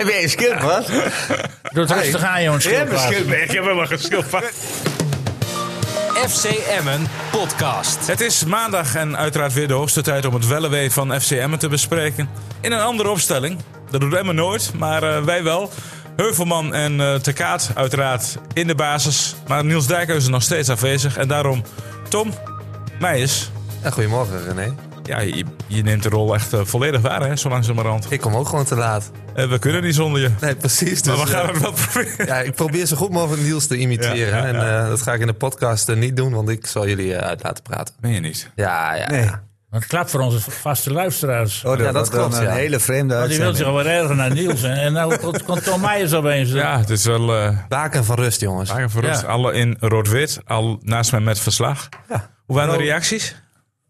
Heb jij een schildpad? Doe het rustig aan, jongens. Je hebt een schildpad. Ik heb helemaal geen schildpad. FC Emmen podcast. Het is maandag en uiteraard weer de hoogste tijd om het wellewee van FC Emmen te bespreken. In een andere opstelling. Dat doet Emmen nooit, maar eh, wij wel. Heuvelman en eh Te Kaat uiteraard in de basis. Maar Niels Dijkhuizen is nog steeds afwezig. En daarom Tom Meijers. Ja, goedemorgen René. Ja, je, je neemt de rol echt eh, volledig waar, hè, zo langzamerhand. Ik kom ook gewoon te laat. Eh, we kunnen niet zonder je. Nee, precies. Maar Dus, we gaan eh, het wel proberen. ja, ik probeer zo goed mogelijk Niels te imiteren. Ja, ja, En eh, dat ga ik in de podcast niet doen, want ik zal jullie uit laten praten. Ben je niet? Ja, ja. Nee. Dat klapt voor onze vaste luisteraars. Oh, dat, Ja, dat klopt, een ja. hele vreemde Want die wil zich alweer erger naar Niels. En, en nou komt, Tom Meijers opeens. Ja, het is wel... eh Baken van rust, jongens. Dagen voor rust. Ja. Alle in rood-wit. Al naast mij met verslag. Ja. Hoe waren de reacties?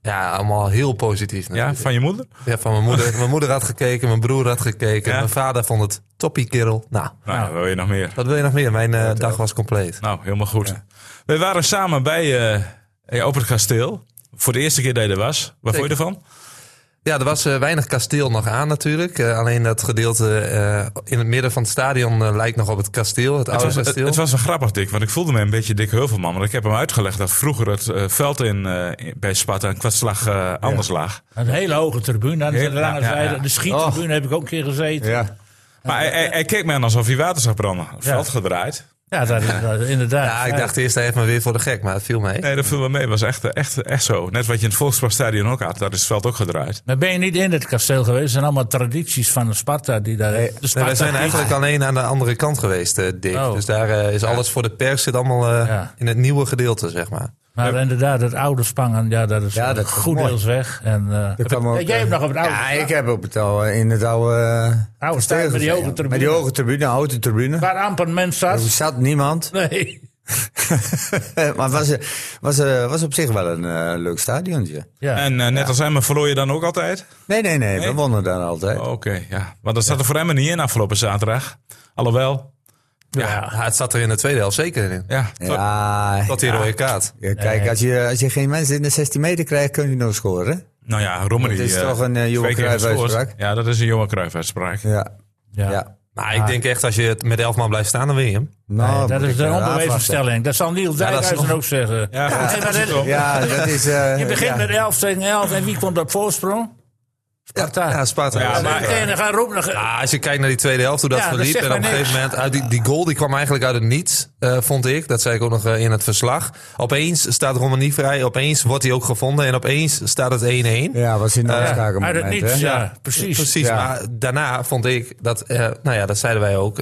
Ja, allemaal heel positief. Ja, natuurlijk. van je moeder? Ja, van mijn moeder. mijn moeder had gekeken, mijn broer had gekeken. Ja. Mijn vader vond het toppie, kerel. Nou, Nou, wil je nog meer? wat wil je nog meer? Mijn eh, dag was compleet. Nou, helemaal goed. We waren samen bij eh ja, op het kasteel. Voor de eerste keer dat je er was. Wat vond je ervan? Ja, er was eh, weinig kasteel nog aan natuurlijk. Eh, alleen dat gedeelte eh, in het midden van het stadion lijkt nog op het kasteel, het Het oude was, kasteel. het was wel grappig, Dick. Want ik voelde me een beetje Dick Heuvelman. Want ik heb hem uitgelegd dat vroeger het veld in, bij Sparta een kwartslag eh, anders lag. Een hele hoge tribune aan de lange ja, zijde. ja. De schiettribune heb ik ook een keer gezeten. Maar hij, hij, hij keek me aan alsof hij water zag branden. Veld gedraaid. Dat is dat is inderdaad. Ja, ik dacht eerst even maar weer voor de gek, maar het viel mee. Nee, dat viel me mee. Het was echt, echt, echt zo. Net wat je in het Volksparkstadion ook had. Daar is het veld ook gedraaid. Maar ben je niet in het kasteel geweest? Het zijn allemaal tradities van de Sparta die daar... de Nee, Sparta wij zijn eigenlijk alleen aan de andere kant geweest, eh, Dick. Oh. Dus daar eh, is alles voor de pers zit allemaal eh, Ja. in het nieuwe gedeelte, zeg maar. Maar inderdaad, het oude Spangen, ja, dat is Ja, dat is goed mooi. deels weg. En, eh, Dat kwam ook, jij hebt nog op het oude Ja, ik heb op het oude, in het oude... eh, Oude stadion met die hoge tribune. Met die hoge tribune, hoge tribune. Waar amper een mens zat. Er zat niemand. Nee. maar het was, was, eh, was op zich wel een eh, leuk stadiontje. Ja. En net als Emmen verloor je dan ook altijd? Nee, nee, nee, Nee? we wonnen daar altijd. Oh, Oké, ja. Want dat zat er voor Emmen niet in afgelopen zaterdag. Alhoewel, ja. Ja, het zat er in de tweede helft zeker in. ja. tot- Ja, Tot die rode kaart. ja, kijk, als je, als je geen mensen in de 16 meter krijgt, kun je nog scoren. Nou ja, Romani. Dat is eh, toch een, eh, Johan gescoord. uitspraak? Ja, dat is een Johan Cruijff uitspraak. Ja, Ja. ja. Maar ik denk echt, als je het met elf man blijft staan, dan win je hem. Nou, Nee, dat is eh, onbewezen stelling. Dat zal Niels is Dijkhuizen nog- ook zeggen. Ja, dat- Ja, dat is... eh, je begint ja. met 11 tegen 11 en wie komt op voorsprong? Sparta. Ja, Sparta. Ja, En maar- dan gaan roepen. dan- Ah, als je kijkt naar die tweede helft, hoe dat Ja, verliep. En op een gegeven moment, uit die, die goal die kwam eigenlijk uit het niets, eh, vond ik. Dat zei ik ook nog eh, in het verslag. Opeens staat Romani vrij, opeens wordt hij ook gevonden. En opeens staat het 1-1. Ja, was in een Uit omschakelmoment, het niets, hè? ja, precies. Precies, Ja. maar daarna vond ik dat, eh, nou ja, dat zeiden wij ook.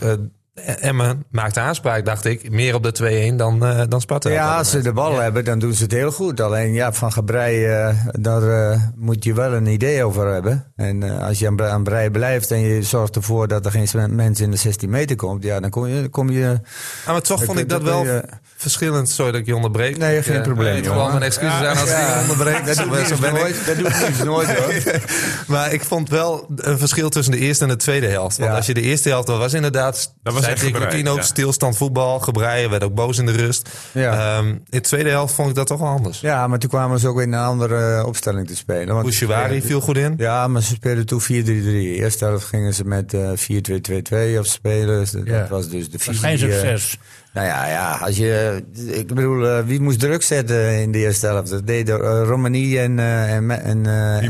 Eh, Emmen maakte aanspraak, dacht ik, meer op de 2-1 dan, eh dan Sparta. Ja, als ze de bal hebben, dan doen ze het heel goed. Alleen ja, van Gebrei, eh, daar eh, moet je wel een idee over hebben. En eh, als je aan, aan Brei blijft en je zorgt ervoor dat er geen mens in de 16 meter komt, ja, dan kom je. Kom je Ah, maar toch vond ik dat wel je- verschillend. Sorry dat ik je onderbreek. Nee, Ik, geen probleem, Het gewoon mijn excuses aan als ik Ja. je onderbreek. Dat ben ik. nooit. Dat doet niets nooit hoor. maar ik vond wel een verschil tussen de eerste en de tweede helft. Want Ja. als je de eerste helft, dat was inderdaad... Dat was zei echt Dick Lukien ook ja. stilstand voetbal. Gebreien werd ook boos in de rust. Ja. Ehm, in de tweede helft vond ik dat toch wel anders. Ja, maar toen kwamen ze ook in een andere eh, opstelling te spelen. Want Bouchouari viel goed in. Ja, maar ze speelden toen 4-3-3. Eerst helft gingen ze met eh 4-2-2-2 of spelen. Dus dat Ja. was dus de Dat is visie. geen succes. Nou ja, ja, als je, ik bedoel, eh, wie moest druk zetten in de eerste helft? Dat deden eh, Romani en, eh en, eh,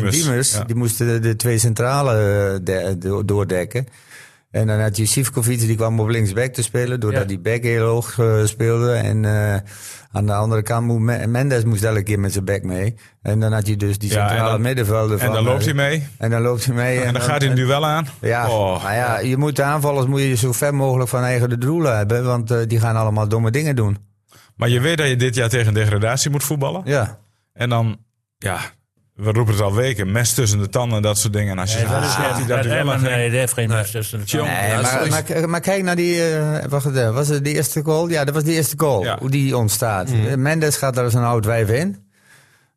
ja. Die moesten de, de twee centrale de- do- doordekken. En dan had je Sivkovic, die kwam op linksback te spelen, doordat Ja. die back heel hoog eh, speelde. En eh, aan de andere kant, moest Me- Mendes moest elke keer met zijn back mee. En dan had je dus die Ja, en centrale dan- middenvelder En van... dan loopt eh, hij mee. En dan loopt hij mee. En dan gaat hij een duel aan. Ja, Oh. maar ja, je moet de aanvallers moet je zo ver mogelijk van eigen de doelen hebben. Want die gaan allemaal domme dingen doen. Maar je weet dat je dit jaar tegen degradatie moet voetballen. Ja. En dan, ja, we roepen het al weken. Mes tussen de tanden en dat soort dingen. En als je Nee, zegt, dat is ah, ja, die dat nee, die heeft geen mes tussen de tanden. Nee, Ja, maar, zo maar, maar kijk naar die. eh, wacht even, was het de eerste goal? Ja, dat was de eerste goal. Ja. Hoe die ontstaat. Mhm. Mendes gaat daar als een oud wijf in.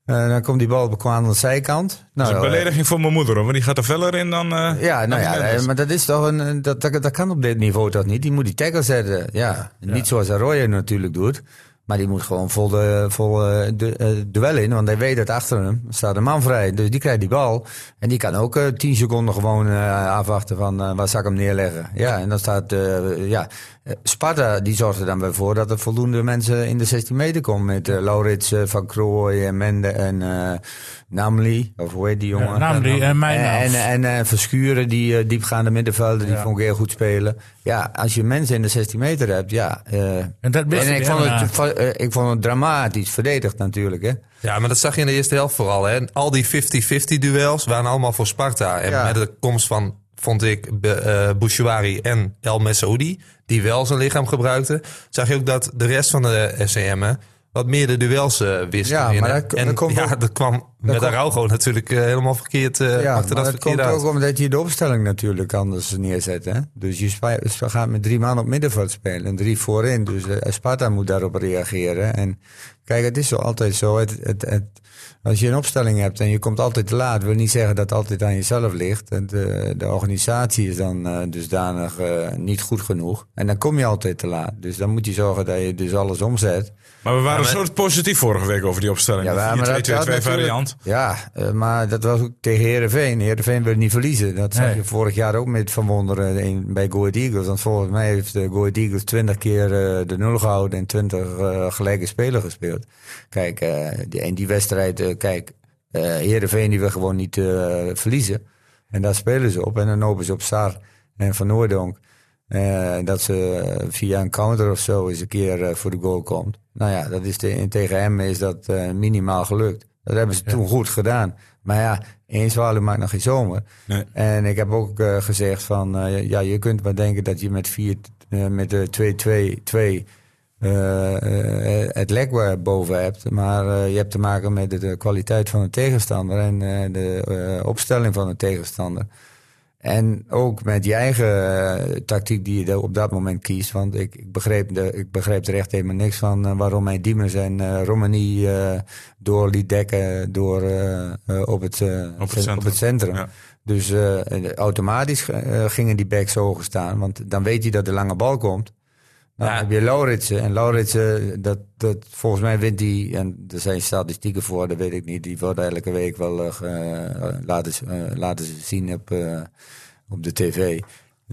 Eh, dan komt die bal bekwaam aan de zijkant. Dat is Nou, een eh, belediging voor mijn moeder, hoor. Want die gaat er feller in dan... eh, ja, nou die ja, maar dat is toch een. Dat, dat, dat kan op dit niveau toch niet? Die moet die tackle zetten. Ja, niet zoals Arroyo natuurlijk doet. Maar die moet gewoon vol, de, vol eh, de, eh, duel in. Want hij weet dat achter hem staat een man vrij. Dus die krijgt die bal. En die kan ook eh, 10 seconden gewoon eh, afwachten van eh, waar zal ik hem neerleggen. Ja, en dan staat... eh, ja, eh, Sparta die zorgt er dan bij voor dat er voldoende mensen in de 16 meter komen. Met eh, Laurits, eh, Van Krooij en Mende en eh Namli. Of hoe heet die jongen? Ja, Namli en Mijnans. En, en, en Verschuren, die eh, diepgaande middenvelden, die Ja. vond ik heel goed spelen. Ja, als je mensen in de 16 meter hebt, ja... eh, En dat en ik vond, het, eh, ik vond het dramatisch verdedigd natuurlijk. Hè? Ja, maar dat zag je in de eerste helft vooral. Hè. Al die 50-50 duels waren allemaal voor Sparta. En Ja. met de komst van, vond ik, Be- eh Bouchouari en El Messaoudi, die wel zijn lichaam gebruikten, zag je ook dat de rest van de FCM wat meer de duels eh wist Ja, maar dat- en dat ja, dat kwam met komt- Araujo natuurlijk eh, helemaal verkeerd. eh ja, maar dat dat komt uit. ook omdat je de opstelling natuurlijk anders neerzet. Hè? Dus je gaat met drie man op middenveld spelen en drie voorin. Dus Sparta moet daarop reageren. En kijk, het is zo altijd zo. Het, het, het, als je een opstelling hebt en je komt altijd te laat, wil niet zeggen dat het altijd aan jezelf ligt. En De, de organisatie is dan eh, dusdanig eh, niet goed genoeg. En dan kom je altijd te laat. Dus dan moet je zorgen dat je dus alles omzet. Maar we waren Ja, maar- zo positief vorige week over die opstelling. Ja, maar dat- 4-2-2-2 dat natuurlijk- variant. Ja, eh, maar dat was ook tegen Herenveen. Herenveen wil niet verliezen. Dat zag Nee. je vorig jaar ook met Van Wonderen in, bij Go Ahead Eagles. Want volgens mij heeft de Go Ahead Eagles 20 keer eh, de nul gehouden en 20 eh, gelijke spelen gespeeld. Kijk, eh, die, en die wedstrijd, eh, kijk, eh Herenveen die wil gewoon niet eh, verliezen. En daar spelen ze op. En dan hopen ze op Sar en Van Noordonk. eh, dat ze eh, via een counter of zo eens een keer eh, voor de goal komt. Nou ja, dat is de, tegen hem is dat eh, minimaal gelukt. Dat hebben ze toen goed gedaan. Maar ja, één zwaluw maakt nog geen zomer. Nee. En ik heb ook eh, gezegd van, eh, ja, je kunt maar denken dat je met 4, eh, met de 2-2-2 eh, eh, het lek waar boven hebt. Maar eh, je hebt te maken met de, de kwaliteit van de tegenstander en de opstelling van de tegenstander. En ook met je eigen tactiek die je op dat moment kiest. Want ik, ik, begreep, de, ik begreep er echt helemaal niks van waarom hij Diemers en Romani door liet dekken door, op, het, Op het cen- centrum. Op het centrum. Ja. Dus automatisch gingen die backs hoger staan. Want dan weet je dat de lange bal komt. Dan Ja. heb je Lauritsen. En Lauritsen, dat, dat, volgens mij wint hij, en er zijn statistieken voor, dat weet ik niet. Die worden elke week wel eh, eh, laten, eh, laten zien op, op de tv.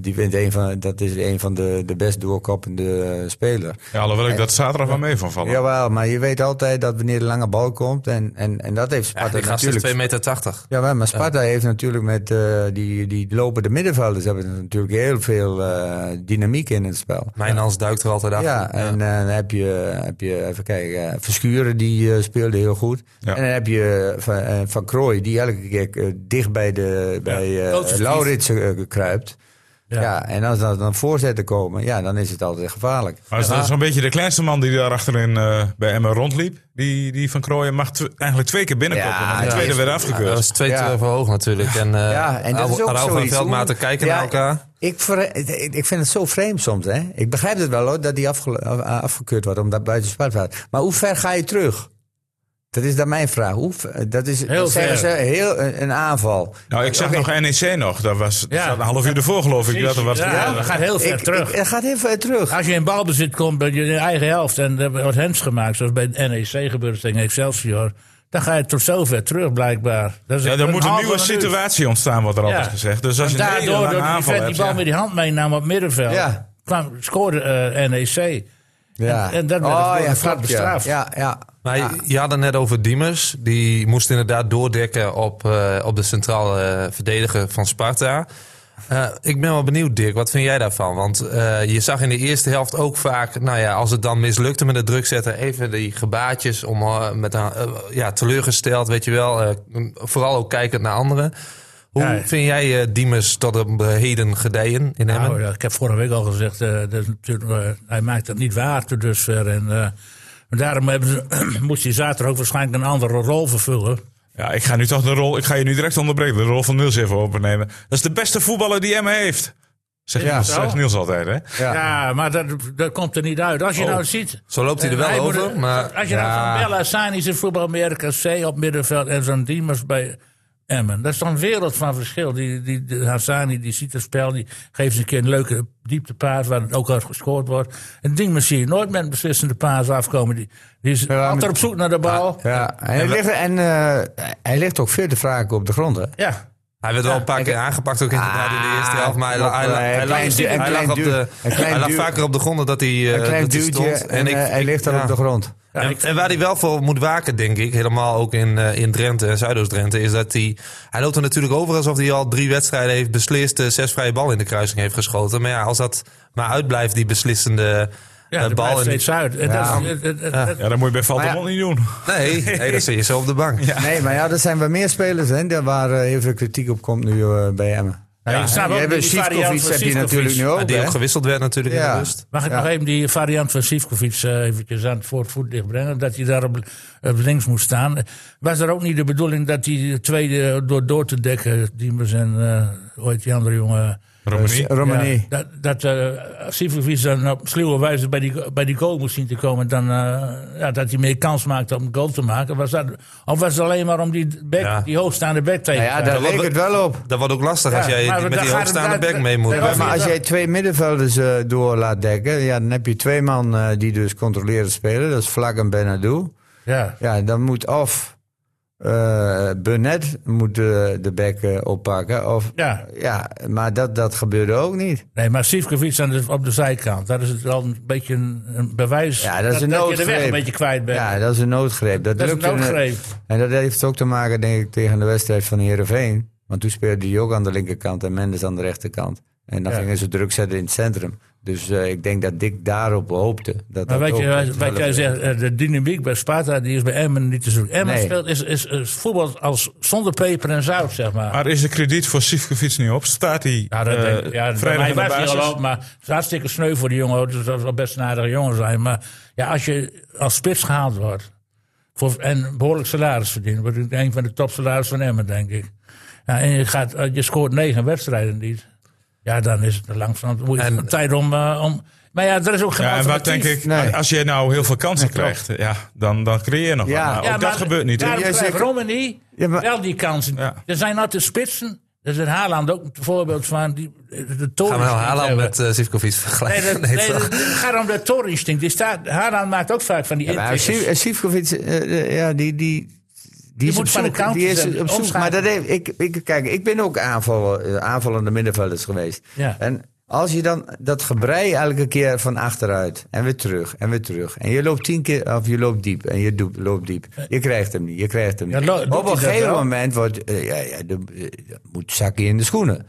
Die wint een van, dat is een van de, de best doorkoppende eh, speler. Ja, alhoewel ik dat zaterdag wel mee van vallen. Jawel, maar je weet altijd dat wanneer de lange bal komt. En, en, en dat heeft Ja, Sparta natuurlijk 2,80 meter. ja, maar Sparta heeft natuurlijk met eh, die, die lopende middenvelders hebben natuurlijk heel veel eh, dynamiek in het spel. Mijnans duikt er altijd achter. Ja, en eh, dan heb je, heb je even kijken, eh, Verschuren die eh, speelde heel goed. Ja. En dan heb je Van, van Krooij die elke keer dicht bij, de, bij eh. Laurits kruipt. Ja. Ja. en als er dan voorzetten komen, ja, dan is het altijd gevaarlijk. Maar is dat zo'n beetje de kleinste man die daar achterin eh, bij Emma rondliep? Die, die van Krooien mag tw- eigenlijk twee keer binnenkomen. Ja, de ja. tweede werd Ja, afgekeurd. dat is twee Ja. te hoog natuurlijk. En, uh, Ja, en dat is ook zoiets. Veldmaten kijken Ja, naar elkaar. Ik, ik vind het zo vreemd soms, hè. Ik begrijp het wel, hoor, dat die afge- af- afgekeurd wordt omdat buiten spel gaat. Maar hoe ver ga je terug? Dat is dan mijn vraag. Hoe, dat is, Heel dat zeggen ver. ze, heel een, een aanval. Nou, ik zag nog NEC nog. Dat was Ja. een half uur ervoor, geloof ik. Dat er wat Ja, dat gaat heel ver Ik- terug. ik- Het gaat heel ver terug. Als je in balbezit komt bij je eigen helft en er wordt hens gemaakt, zoals bij NEC gebeurt tegen Excelsior, dan ga je tot zover terug blijkbaar. Dat is Ja, er moet een nieuwe situatie ontstaan, wordt er altijd Ja. gezegd. Dus als je En hele daardoor, dat die die bal ja. met die hand meenam op het middenveld, Ja. kwam, scoorde eh, NEC. Ja. En, en dat werd Oh, door ja. bestraft. Ja, ja. Maar Ja. je- had het net over Diemers. Die moest inderdaad doordekken op, eh, op de centrale eh, verdediger van Sparta. Eh, ik ben wel benieuwd, Dirk. Wat vind jij daarvan? Want je zag in de eerste helft ook vaak... Nou ja, als het dan mislukte met het druk zetten... even die gebaatjes om met een, ja, teleurgesteld, weet je wel. vooral ook kijkend naar anderen. Hoe Ja. vind jij Diemers tot op heden gedijen in Emmen? Nou, ja, ik heb vorige week al gezegd, dat hij maakt het niet waar tot dusver. En, maar daarom hebben ze, moest hij zaterdag ook waarschijnlijk een andere rol vervullen. Ja, ik ga nu toch de rol... Ik ga je nu direct onderbreken. De rol van Niels even overnemen. Dat is de beste voetballer die Emma heeft. Zegt, Ja. Niels, zegt Niels altijd, hè? Ja. Ja, maar dat, dat komt er niet uit. Als je Oh. nou ziet... Zo loopt hij er wel over, moet- maar- Als je Ja. nou zo'n Bella Sanis in voetbal bij RKC op middenveld en zo'n Diemers bij Emmen. Dat is toch een wereld van verschil. Die, die, Hassani die ziet het spel, die geeft eens een keer een leuke dieptepaas waar het ook uit gescoord wordt. En Ding zie je nooit met een beslissende paas afkomen. Die, die is Ja, altijd op zoek naar de bal. Ja, en hij, ligt, en, eh, hij ligt ook veel te vaak op de grond. Hè? Ja. Hij werd wel een paar keer aangepakt ook inderdaad in de eerste helft. Maar hij, Ah, hij, hij, een hij klein lag- een de- een vaker op de grond dan dat hij, eh, Een klein dat hij stond. en, eh, hij ligt dan ja. op de grond. Ja, En, waar hij wel voor moet waken, denk ik, helemaal ook in, eh, in Drenthe en Zuidoost-Drenthe, is dat hij. Hij loopt er natuurlijk over alsof hij al drie wedstrijden heeft beslist, eh, zes vrije ballen in de kruising heeft geschoten. Maar ja, als dat maar uitblijft, die beslissende ja, eh, dat bal. uit. En Ja. dat Ja, dat moet je bij Valtemont niet doen. Nee, nee, dan zit je zo op de bank. Nee, maar ja, er zijn wel meer spelers hè, daar waar heel veel kritiek op komt nu bij Emmen. Ja, je hebt die Sivkovic van heb je Sivkovic. natuurlijk nu ook. Die ook gewisseld werd natuurlijk in de rust. Mag ik Ja. nog even die variant van Sivkovic uh, eventjes aan het voor het voetlicht brengen? Dat hij daar op, op links moest staan. Was er ook niet de bedoeling dat die tweede door door te dekken, Diemers en uh, hoe heet die andere jongen? Romani. Romani. Ja, dat dat uh, Sivkovic dan op sluwe wijze bij die, bij die goal moest zien te komen. Dan, uh, ja, dat hij meer kans maakte om een goal te maken. Was dat, of was het alleen maar om die, back, Ja. die hoogstaande back tegen Nou ja, daar leek het wel op. Dat wordt ook lastig als jij maar met die hoogstaande het- back mee moet. Maar als jij twee middenvelders eh, door laat dekken, ja, dan heb je twee man eh, die dus controleren spelen. Dat is Vlak en Benadou. Ja. Ja, dan moet of eh Burnett moet eh, de bek oppakken. Of, Ja. ja, maar dat, dat gebeurde ook niet. Nee, maar Sivkovic aan de, op de zijkant. Dat is wel een beetje een, een bewijs Ja, dat is een je de weg noodgreep. een beetje kwijt bent. Ja, dat is een noodgreep. Dat, dat is een noodgreep. En dat heeft ook te maken, denk ik, tegen de wedstrijd van Heerenveen. Want toen speelde hij ook aan de linkerkant en Mendes aan de rechterkant. En dan Ja. gingen ze druk zetten in het centrum. Dus eh, ik denk dat Dick daarop hoopte. Dat Maar dat je, het wat jij zegt, eh, de dynamiek bij Sparta die is bij Emmen niet te zoeken. Emmen Nee. speelt is, is, is voetbal als zonder peper en zout, zeg maar. Maar is de krediet voor Sivkovic niet op? Staat hij Ja, dat eh, denk ik. Ja, vrijdag was hij basis? al op, maar het is hartstikke sneu voor die jongen. Dus dat zal best een aardige jongen zijn. Maar ja, als je als spits gehaald wordt voor, en behoorlijk salaris verdient, wordt het een van de topsalarissen van Emmen, denk ik. Ja, en je, gaat, eh, je scoort negen wedstrijden niet. Ja, dan is het langzaam moet je En- tijd om, eh, om. Maar ja, er is ook geen Ja, en wat denk ik, Nee. als je nou heel veel kansen Nee, krijgt, ja, dan, dan creëer je nog Ja. wat. Ja, ook dat gebeurt niet. Daarom Jij krijgt zegt- Romani Ja, maar- wel die kansen. Ja. Er zijn altijd spitsen. Er is in Haaland ook een voorbeeld van. Die, de Gaan we nou Haaland met uh, Sivkovic Nee, vergelijken? dat, Nee, nee, het gaat om de staat, Haaland maakt ook vaak van die Ja, Sivkovic, eh, eh, ja, die, die, die, is moet op van de zoek. Die is op zoek. Maar dat heeft, ik, ik, kijk, ik ben ook aanval, eh, aanvallende middenvelders geweest. Ja. En als je dan dat gebrei elke keer van achteruit en weer terug en weer terug. En je loopt tien keer, of je loopt diep en je loopt diep. Je krijgt hem niet, je krijgt hem niet. Op een gegeven moment wordt, eh, ja, ja, de, eh, moet zakje in de schoenen.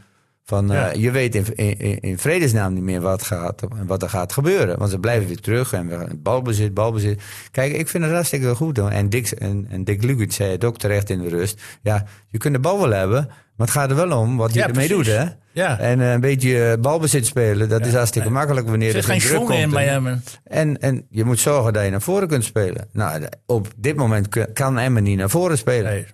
Van, eh, Ja. Je weet in, in, in vredesnaam niet meer wat, gaat, wat er gaat gebeuren. Want ze blijven weer terug en we, balbezit, balbezit. Kijk, ik vind het hartstikke goed. Hoor. En Dick, en, en Dick Lugert zei het ook terecht in de rust. Ja, je kunt de bal wel hebben, maar het gaat er wel om wat je Ja, ermee precies. doet. Hè? Ja. En eh, een beetje eh, balbezit spelen, dat is hartstikke makkelijk wanneer Er er zit geen druk schoenen in komt. bij En- Emmen. En, je moet zorgen dat je naar voren kunt spelen. Nou, op dit moment kan Emmen niet naar voren spelen. Nee.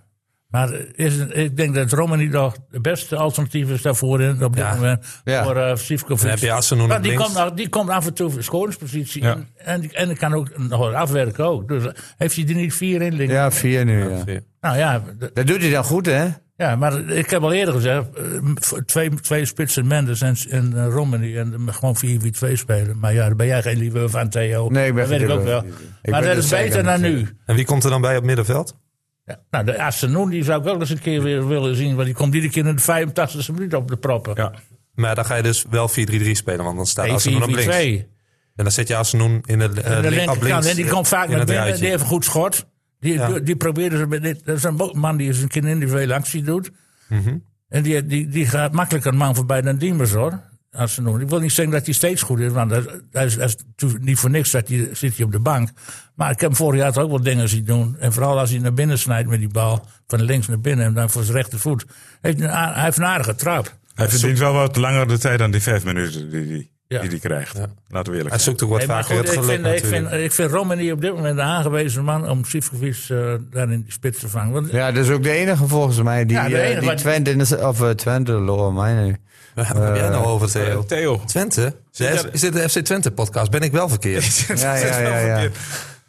Maar is, het- ik denk dat Romani nog de beste alternatief is daarvoor in, op dit Ja. moment. Ja. Voor uh, Sivkovic. Op die, links. komt, die komt af en toe voor de scoringspositie Ja. in. En, en die kan ook nog afwerken ook. Dus heeft hij er niet vier in liggen? Ja, vier nu. Ja. Nou ja, Dat doet hij dan goed, hè? Ja, maar ik heb al eerder gezegd, eh, twee, twee spitsen, Mendes en, en uh, Romani, en gewoon 4-4-2 spelen. Maar ja, daar ben jij geen liefhebber van, Theo. Nee, ik ben dat weet ik ook wel. Ik maar dat is beter dan nu. En wie komt er dan bij op middenveld? Ja, nou, de Asenoen, die zou ik wel eens een keer weer willen zien, want die komt iedere keer in de 85e minuut op de proppen. Ja. Maar dan ga je dus wel 4-3-3 spelen, want dan staat Asenoen op links. 4-4-2. En dan zet je Asenoen in de, Aan de linkerkant. En die komt vaak het binnen, die heeft een goed schot. Die, Ja. die, probeerde ze met dit. Dat is een man die eens een keer individuele actie doet. Mhm. En die, die, die gaat makkelijker een man voorbij dan Diemers hoor. Als ze noemen. Ik wil niet zeggen dat hij steeds goed is, want dat, dat is, dat is natuurlijk niet voor niks dat hij, zit hij op de bank. Maar ik heb hem vorig jaar toch ook wel dingen zien doen. En vooral als hij naar binnen snijdt met die bal, van links naar binnen en dan voor zijn rechtervoet. Heeft een, hij heeft een aardige trap. Hij verdient wel wat langer de tijd dan die vijf minuten die hij Ja. die, die krijgt. Laten we eerlijk Hij zijn. zoekt ook wat Nee, vaker goed, het ik, geluk vind, ik, vind, ik vind Romani op dit moment de aangewezen man om Sivkovic eh daar in die spits te vangen. Want, Ja, dat is ook de enige volgens mij die, Ja, eh, die Twente, of eh, Twente, mij nu. Waar heb jij nou over, Theo? Theo. Twente? Zit Is is dit de FC Twente podcast? Ben ik wel verkeerd? Ja, ja, ja, ja.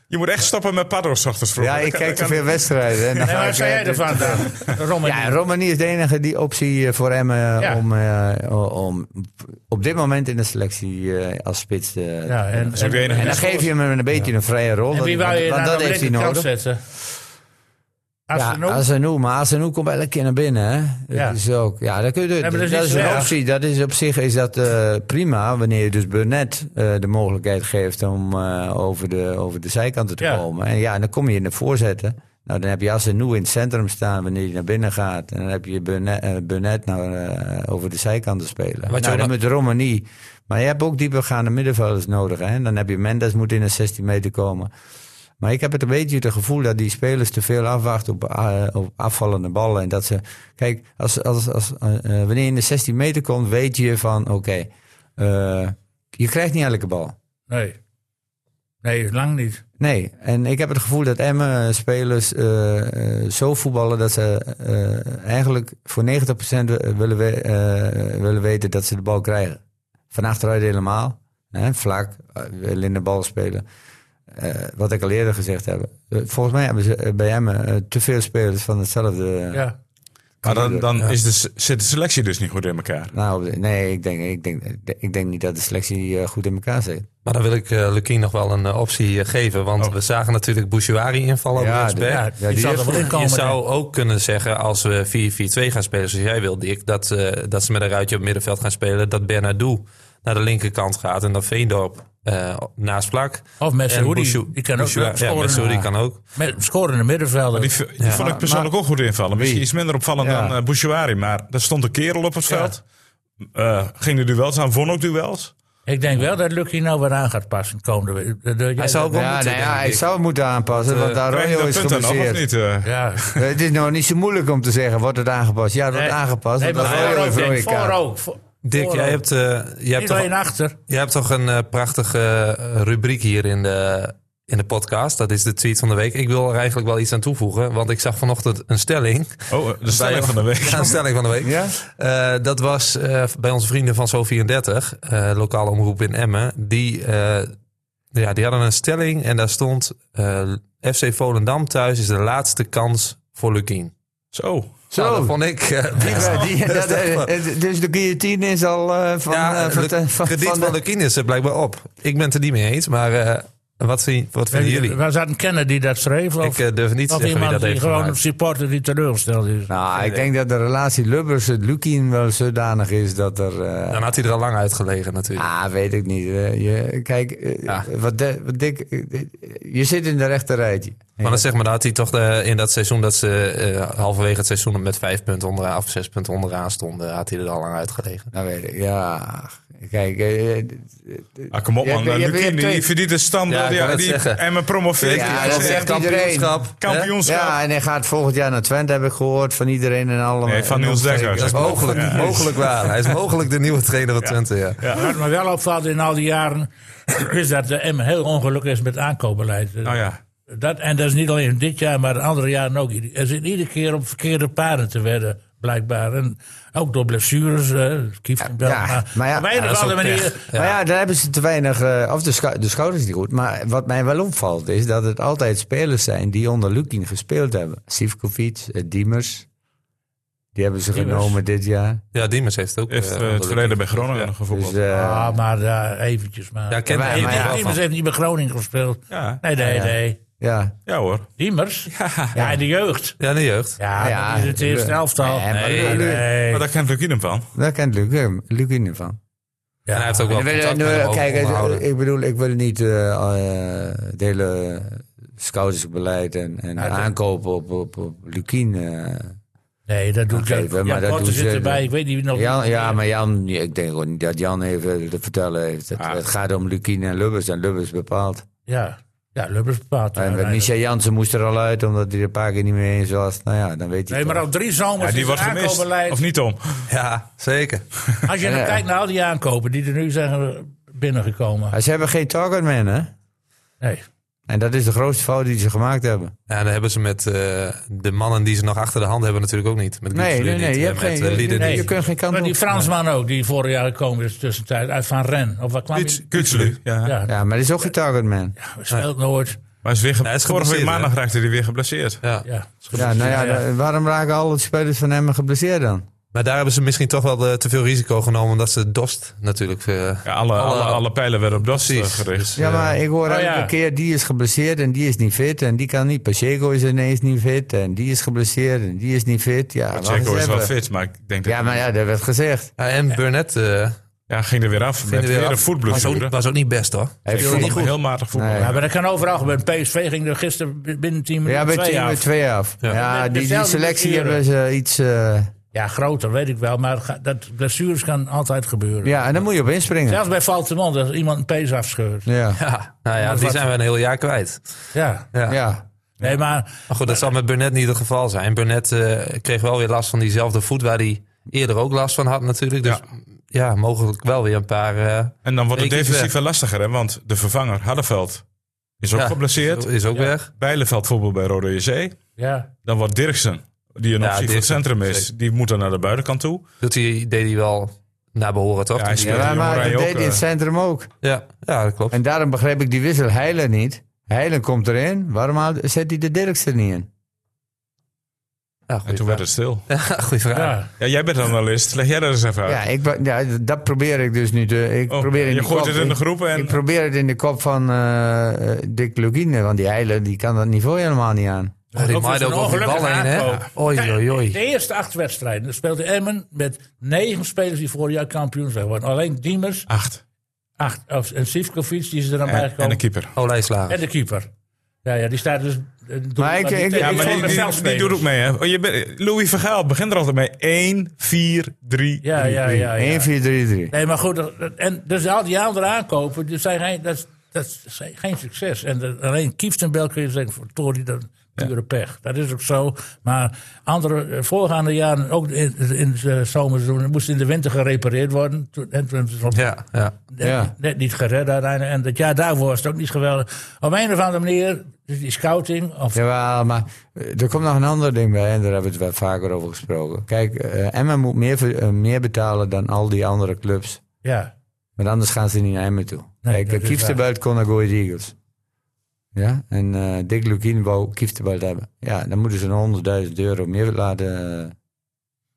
Je moet echt stoppen met paddo's 's ochtends vroeg. Ja, ik kijk te veel wedstrijden. En dan Nee, ga waar zei jij eh, ervan dan? Romani. Ja, Romani is de enige die optie eh, voor hem eh, Ja. om, eh, om op dit moment in de selectie eh, als spits te... Ja, en, de enige en dan geef je hem een beetje een vrije rol. En wie wou je want dat heeft hij nodig. zetten? Asenoe? Ja, Asenu, maar Asenu komt elke keer naar binnen. Hè? Dat Ja. is ook, ja, dat, kun je, dat is dat niet is een optie. Dat is op zich is dat eh, prima, wanneer je dus Burnett eh, de mogelijkheid geeft om eh, over, de, over de zijkanten te Ja. komen. En ja, dan kom je in de voorzetten. Nou, dan heb je Asenu in het centrum staan wanneer hij naar binnen gaat. En dan heb je Burnett, Burnett over de zijkanten spelen. Wat je nou, ook dan met Romani. Maar je hebt ook diepergaande middenvelders nodig. Hè? En dan heb je Mendes moet in de 16 meter komen. Maar ik heb het een beetje het gevoel dat die spelers te veel afwachten op, eh, op afvallende ballen. En dat ze. Kijk, als, als, als, eh, eh, wanneer je in de 16 meter komt, weet je van oké. eh, je krijgt niet elke bal. Nee. Nee, lang niet. Nee, en ik heb het gevoel dat Emmen spelers zo voetballen dat ze eigenlijk voor 90% willen, we, willen weten dat ze de bal krijgen. Van achteruit helemaal. Hè, vlak, willen in de bal spelen. Eh, wat ik al eerder gezegd heb. Eh, volgens mij hebben ze eh, bij eh, te veel spelers van hetzelfde. Ja. Maar dan, dan Ja. is de, zit de selectie dus niet goed in elkaar. Nou, nee, ik denk, ik, denk, ik denk niet dat de selectie goed in elkaar zit. Maar dan wil ik Lukien nog wel een optie geven. Want Oh. we zagen natuurlijk Bouchouari invallen op rechtsback. de- Ja, Ja, die, er wel in komen. Je zou denk ook kunnen zeggen, als we 4-4-2 gaan spelen zoals jij wil, Dick, dat, dat ze met een ruitje op het middenveld gaan spelen, dat Bernardo naar de linkerkant gaat en dat Veendorp eh, naast vlak. Of. Bouchou- Die kan ook Bouchou- scoren. Ja, Messoudi kan ook. Met scorende middenvelder. Die, die vond ik persoonlijk ook goed invallen. Misschien Wie? iets minder opvallend Ja. dan uh, Bouchouari. Maar er stond een kerel op het veld. Eh, ging de duels aan, won ook duels. Ik denk wel dat Lucky nou weer aan gaat passen komende week. De- de- Hij zou wel Ja, moeten, nou ja, hij zou het moeten aanpassen, want Arroyo dat is geblesseerd. niet? eh? Ja. Het is nou niet zo moeilijk om te zeggen, wordt het aangepast? Ja, het wordt Nee. aangepast. Nee, maar Arroyo. Voor- Dick, jij hebt, eh, jij, hebt toch, alleen achter. jij hebt toch een eh, prachtige eh, rubriek hier in de, in de podcast. Dat is de tweet van de week. Ik wil er eigenlijk wel iets aan toevoegen. Want ik zag vanochtend een stelling. Oh, de stelling van de week. Ja, een stelling van de week. Ja? Eh, dat was eh, bij onze vrienden van Zo34, eh lokale omroep in Emmen. Die, eh, ja, die hadden een stelling en daar stond... FC Volendam thuis is de laatste kans voor Lukien. Zo. Zo. Nou, dat vond ik... eh, Die, die, dat, echt eh, dus de guillotine is al eh, van, ja, van, de de- van, krediet van van de- is er blijkbaar op. Ik ben het er niet mee eens, maar wat, vind, wat vinden jullie? Was dat een kenner die dat schreef? Of, Ik eh, durf niet te zeggen wie iemand dat die heeft gewoon een supporter die teleurgesteld is? Nou, ik denk dat de relatie Lubbers-Lukien wel zodanig is dat er... eh, Dan had hij er al lang uitgelegen natuurlijk. Ah, weet ik niet. Eh, je, kijk, eh, Ja. wat, de- wat dik, eh, je zit in de rechter rijtje. Maar dan zeg maar, dan had hij toch de, in dat seizoen dat ze eh, halverwege het seizoen met vijf punten onderaan of zes punten onderaan stonden, had hij er al lang uitgelegen. Nou weet ik, ja. Kijk, eh, Ah, kom op Je man. hebt- je die verdient een standaard. Ja, Ja, die en me promoveert. Ja, dat zegt iedereen. Kampioenschap. ja, en hij gaat volgend jaar naar Twente, heb ik gehoord van iedereen en allemaal. Nee, van Niels Dekker. Dat is mogelijk, mogelijk waar. Hij is mogelijk de nieuwe trainer van Twente, ja. Wat me wel opvalt in al die jaren, is dat de M heel ongelukkig is met aankoopbeleid. Nou ja. Dat, en dat is niet alleen dit jaar, maar de andere jaren ook. Er zit iedere keer op verkeerde paden te werden, blijkbaar. En ook door blessures. eh Kieftenbel. Ja, maar, maar ja, op een ja, of dat is andere ook manier. pech. Maar ja, daar hebben ze te weinig, eh, of de, schou- de schouders niet goed. Maar wat mij wel opvalt is dat het altijd spelers zijn die onder Lukin gespeeld hebben. Sivkovic, eh, Diemers. Die hebben ze Diemers. genomen dit jaar. Ja, Diemers heeft ook... Heeft onder het de verleden bij Groningen nog Dus, Ah, maar ja, eventjes maar. Ja, ken Maar- hij maar ja, Diemers heeft niet bij Groningen gespeeld. Ja. Nee, nee, Ja, ja. nee. Ja. ja hoor. Diemers? Ja, in de jeugd. Ja, de jeugd. Ja, Ja, dat is het eerste elftal. Nee, maar nee, de- nee. Maar daar kent Lukien hem van. Daar kent Luc- Lukin van. En hij heeft ook wel En we- contact kijk, onderhouden. ik bedoel, ik wil niet eh eh, het hele scoutersbeleid en, en Ja, aankopen op, op, op Lukien. eh. Nee, dat doet Jan. maar Jan dat doen zit ze- erbij. Ik weet niet nog. Jan, ja, maar Jan, ik denk ook niet dat Jan even te vertellen heeft. Het, Ah. het gaat om Lukien en Lubbers en Lubbers bepaalt. Ja, ja Lubbers bepaalt. En. Michel Jansen moest er al uit, omdat hij er een paar keer niet mee eens was. Nou ja, dan weet hij Nee, maar al drie zomers Ja, die het gemist. Of niet, Tom? Ja, zeker. Als je dan Ja. kijkt naar al die aankopen die er nu zijn binnengekomen. Maar Ze hebben geen targetman, hè? Nee. En dat is de grootste fout die ze gemaakt hebben. Ja, dan hebben ze met eh, de mannen die ze nog achter de hand hebben natuurlijk ook niet. Met Nee, nee, nee. niet, Je, hebt met, geen, eh, je, Lieden je, niet. kunt geen kant Maar op. die Fransman ook, die vorig jaar gekomen is tussentijd uit Van Ren. Of waar kwam hij? Kutselu. Ja. Ja, Ja, maar dat is ook geen targetman. ja, speelt nooit. Maar is weer ge- hij is vorige week geblesseerd, maandag raakte hij weer geblesseerd. Ja. Ja, Ja, nou ja, da- waarom raken alle spelers van hem geblesseerd dan? Maar daar hebben ze misschien toch wel eh, te veel risico genomen, omdat ze Dost natuurlijk... eh, Ja, alle, alle, Alle- alle, pijlen werden op dat eh, precies. gericht. Dus, Ja, maar ik hoor oh elke ja. keer, die is geblesseerd en die is niet fit. En die kan niet. Pacheco is ineens niet fit. En die is geblesseerd en die is niet fit. Ja, wacht Checo eens is wel fit, maar ik denk dat Ja, maar ja, dat werd gezegd. ja, en Burnett eh ja, ging er weer af met weer een af. was, voetblessure. ook, was ook niet best hoor. Hij viel niet goed. heel matig voetbal. Nee. Ja, maar dat kan overal gebeuren. PSV ging er gisteren binnen 10 Ja, minuten bij twee team af. met twee af. Ja. Ja, die, die selectie hebben ze iets... eh, Ja, groter, weet ik wel. Maar dat blessures kan altijd gebeuren. ja, en dan moet je op inspringen. Zelfs bij Valtemont, als iemand een pees afscheurt. Ja, Ja, nou ja, die zijn we een heel jaar kwijt. Ja. Ja. ja. Nee, maar Maar goed, dat zal met Burnett niet het geval zijn. Burnett eh, kreeg wel weer last van diezelfde voet waar hij eerder ook last van had natuurlijk. Dus ja, mogelijk wel weer een paar... eh, En dan wordt het defensief wel lastiger, hè? want de vervanger Hardenveld is ook ja, geblesseerd. Is ook Ja. weg. Bijleveld voetbal bij Rode JC. ja. Dan wordt Dirksen, die een Ja, optie voor het centrum is, zeker. die moet dan naar de buitenkant toe. Doet hij, deed hij wel naar behoren, toch? Ja, ja maar, dat deed hij in het centrum ook. ja, ja, dat klopt. En daarom begreep ik die wissel Heilen niet. Heilen komt erin. Waarom haalt- zet hij de Dirkster niet in? Ja, En toen werd het stil. vraag. Goeie vraag. ja. Ja, jij bent analist. Leg jij dat eens even uit. Ja, ik, ja, dat probeer ik dus nu. te- Ik Oh, probeer in je de gooit kop- het in de groep en... Ik probeer het in de kop van eh eh, Dick Lugine, want die Heilen die kan dat niveau helemaal niet aan. Oh, zo'n over die bal heen, hè? aankoop. Oei, oei, oei. De eerste acht wedstrijden speelde Emmen met negen spelers die vorig jaar kampioen zijn geworden. Alleen Diemers, Acht. acht. Of, en Sivkovic, die is er dan En, bijgekomen. en de keeper. Olijslager. En de keeper. Ja, ja, die staat dus... eh, Maar ik- die- Ja, maar die- die, die- doet ook mee, hè? Oh, je bent- Louis Vergaal begint er altijd mee. 1, 4, 3, Ja, ja, ja. ja. 1, 4, 3, 3. Nee, maar goed. En dus al die andere aankopen, die zijn dat, dat is geen succes. En de, alleen Kieftenbel kun je zeggen, voor Tory, dat pure pech. Dat is ook zo. Maar andere, eh, voorgaande jaren, ook in, in de zomerseizoen, moest in de winter gerepareerd worden. En toen is het Ja, ja. net, Ja. net niet gered uiteindelijk. En dat jaar daarvoor was het ook niet geweldig. Op een of andere manier, dus die scouting, of Jawel, maar eh, er komt nog een ander ding bij en daar hebben we het wel vaker over gesproken. Kijk, eh Emma moet meer, meer betalen dan al die andere clubs. ja. Want anders gaan ze niet naar Emmen toe. Nee, Kijk, Kieftenbelt kon naar Go Eagles. Ja, en eh Dick Lukien wou Kieftenbelt hebben. Ja, dan moeten ze een 100.000 euro meer laten... eh,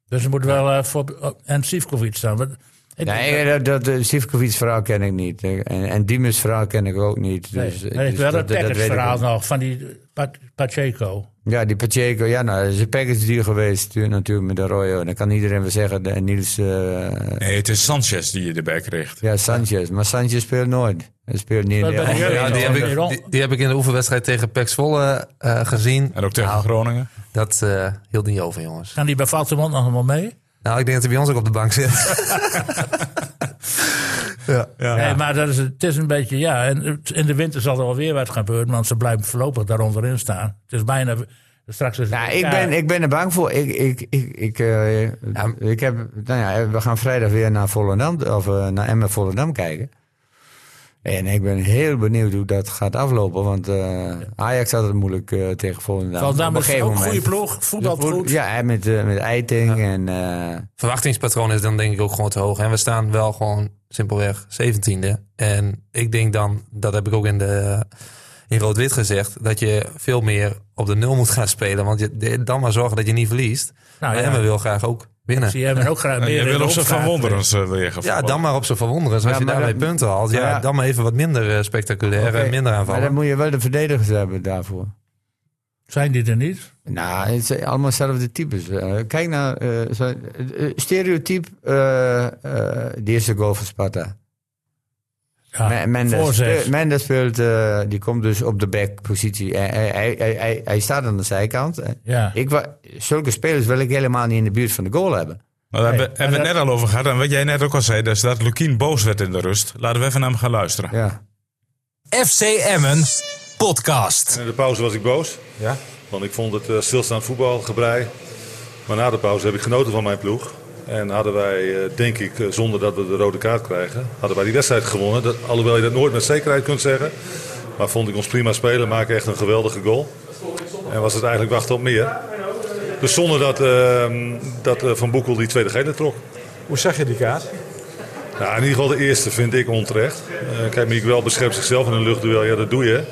Dus er moet wel eh, voor, en Sivkovic staan. Nee, dat, dat, de Sivkovic verhaal ken ik niet. En, en Diemers verhaal ken ik ook niet. Nee, Dus, nee, dus ik wel dat- het dat- dat weet ik verhaal nog van die Pa- Pacheco. Ja, die Pacheco, ja, nou, dat is een package deal geweest tu- natuurlijk met Arroyo. En dan kan iedereen wel zeggen, de, Niels, eh, Nee, het is Sanchez die je erbij kreeg. ja, Sanchez. Maar Sanchez speelt nooit. Hij speelt niet Ja, die, heb Wederom. ik, die, die heb ik in de oefenwedstrijd tegen Pax Volle eh, gezien. En ook tegen Groningen. Dat eh, hield niet over, jongens. Gaan die bij Valtemont nog allemaal mee? Nou, ik denk dat hij bij ons ook op de bank zit. ja. Nee, maar dat is, het is een beetje, ja. En in de winter zal er wel weer wat gebeuren, want ze blijven voorlopig daar onderin staan. Het is bijna. Straks is het Nou, ik ben, ik ben er bang voor. Ik, ik, ik, ik, eh, ik heb, nou ja, we gaan vrijdag weer naar Volendam, of eh, naar Emmen Volendam kijken. En ik ben heel benieuwd hoe dat gaat aflopen, want eh, Ajax had het moeilijk eh, tegen Volendam. Volendam een is goede ploeg, voetbalt goed. Ja, met, eh, met Eiting en... eh, Verwachtingspatroon is dan denk ik ook gewoon te hoog. En we staan wel gewoon simpelweg 17e. En ik denk dan, dat heb ik ook in, de, in rood-wit gezegd, dat je veel meer op de nul moet gaan spelen. Want je, dan maar zorgen dat je niet verliest. Nou, maar ja. Emmen wil graag ook winnen. Zie je ook graag meer je in wil de op zijn verwonderens uh, weer Ja, dan maar op zijn verwonderen. Als Ja, je maar daarmee dat- punten haalt, ja, Ja. dan maar even wat minder eh, spectaculair en minder Maar aanvallen. dan moet je wel de verdedigers hebben daarvoor. Zijn die er niet? Nou, het zijn allemaal dezelfde types. Eh, kijk naar eh, eh, eh, stereotype, eh, eh, die eerste goal van Sparta. Ja, Me- Mendes, Mendes speelt, eh, die komt dus op de backpositie. Hij, hij, hij, hij, staat aan de zijkant. Eh, Ja. Ik, zulke spelers wil ik helemaal niet in de buurt van de goal hebben. Nou, daar Nee, hebben, hebben we maar het net al over gehad. En wat jij net ook al zei, dus dat Lukien boos werd in de rust. Laten we even naar hem gaan luisteren. Ja. FC Emmen podcast. In de pauze was ik boos. Ja? Want ik vond het eh, stilstaand voetbal, gebrei. Maar na de pauze heb ik genoten van mijn ploeg. En hadden wij, eh, denk ik, eh, zonder dat we de rode kaart krijgen, hadden wij die wedstrijd gewonnen. Dat, alhoewel je dat nooit met zekerheid kunt zeggen. Maar vond ik ons prima spelen, maken echt een geweldige goal. En was het eigenlijk wachten op meer. Dus zonder dat, eh, dat eh, Van Boekel die tweede gele trok. Hoe zag je die kaart? Nou, in ieder geval de eerste vind ik onterecht. Uh, kijk, Miguel beschermt zichzelf in een luchtduel, ja dat doe je.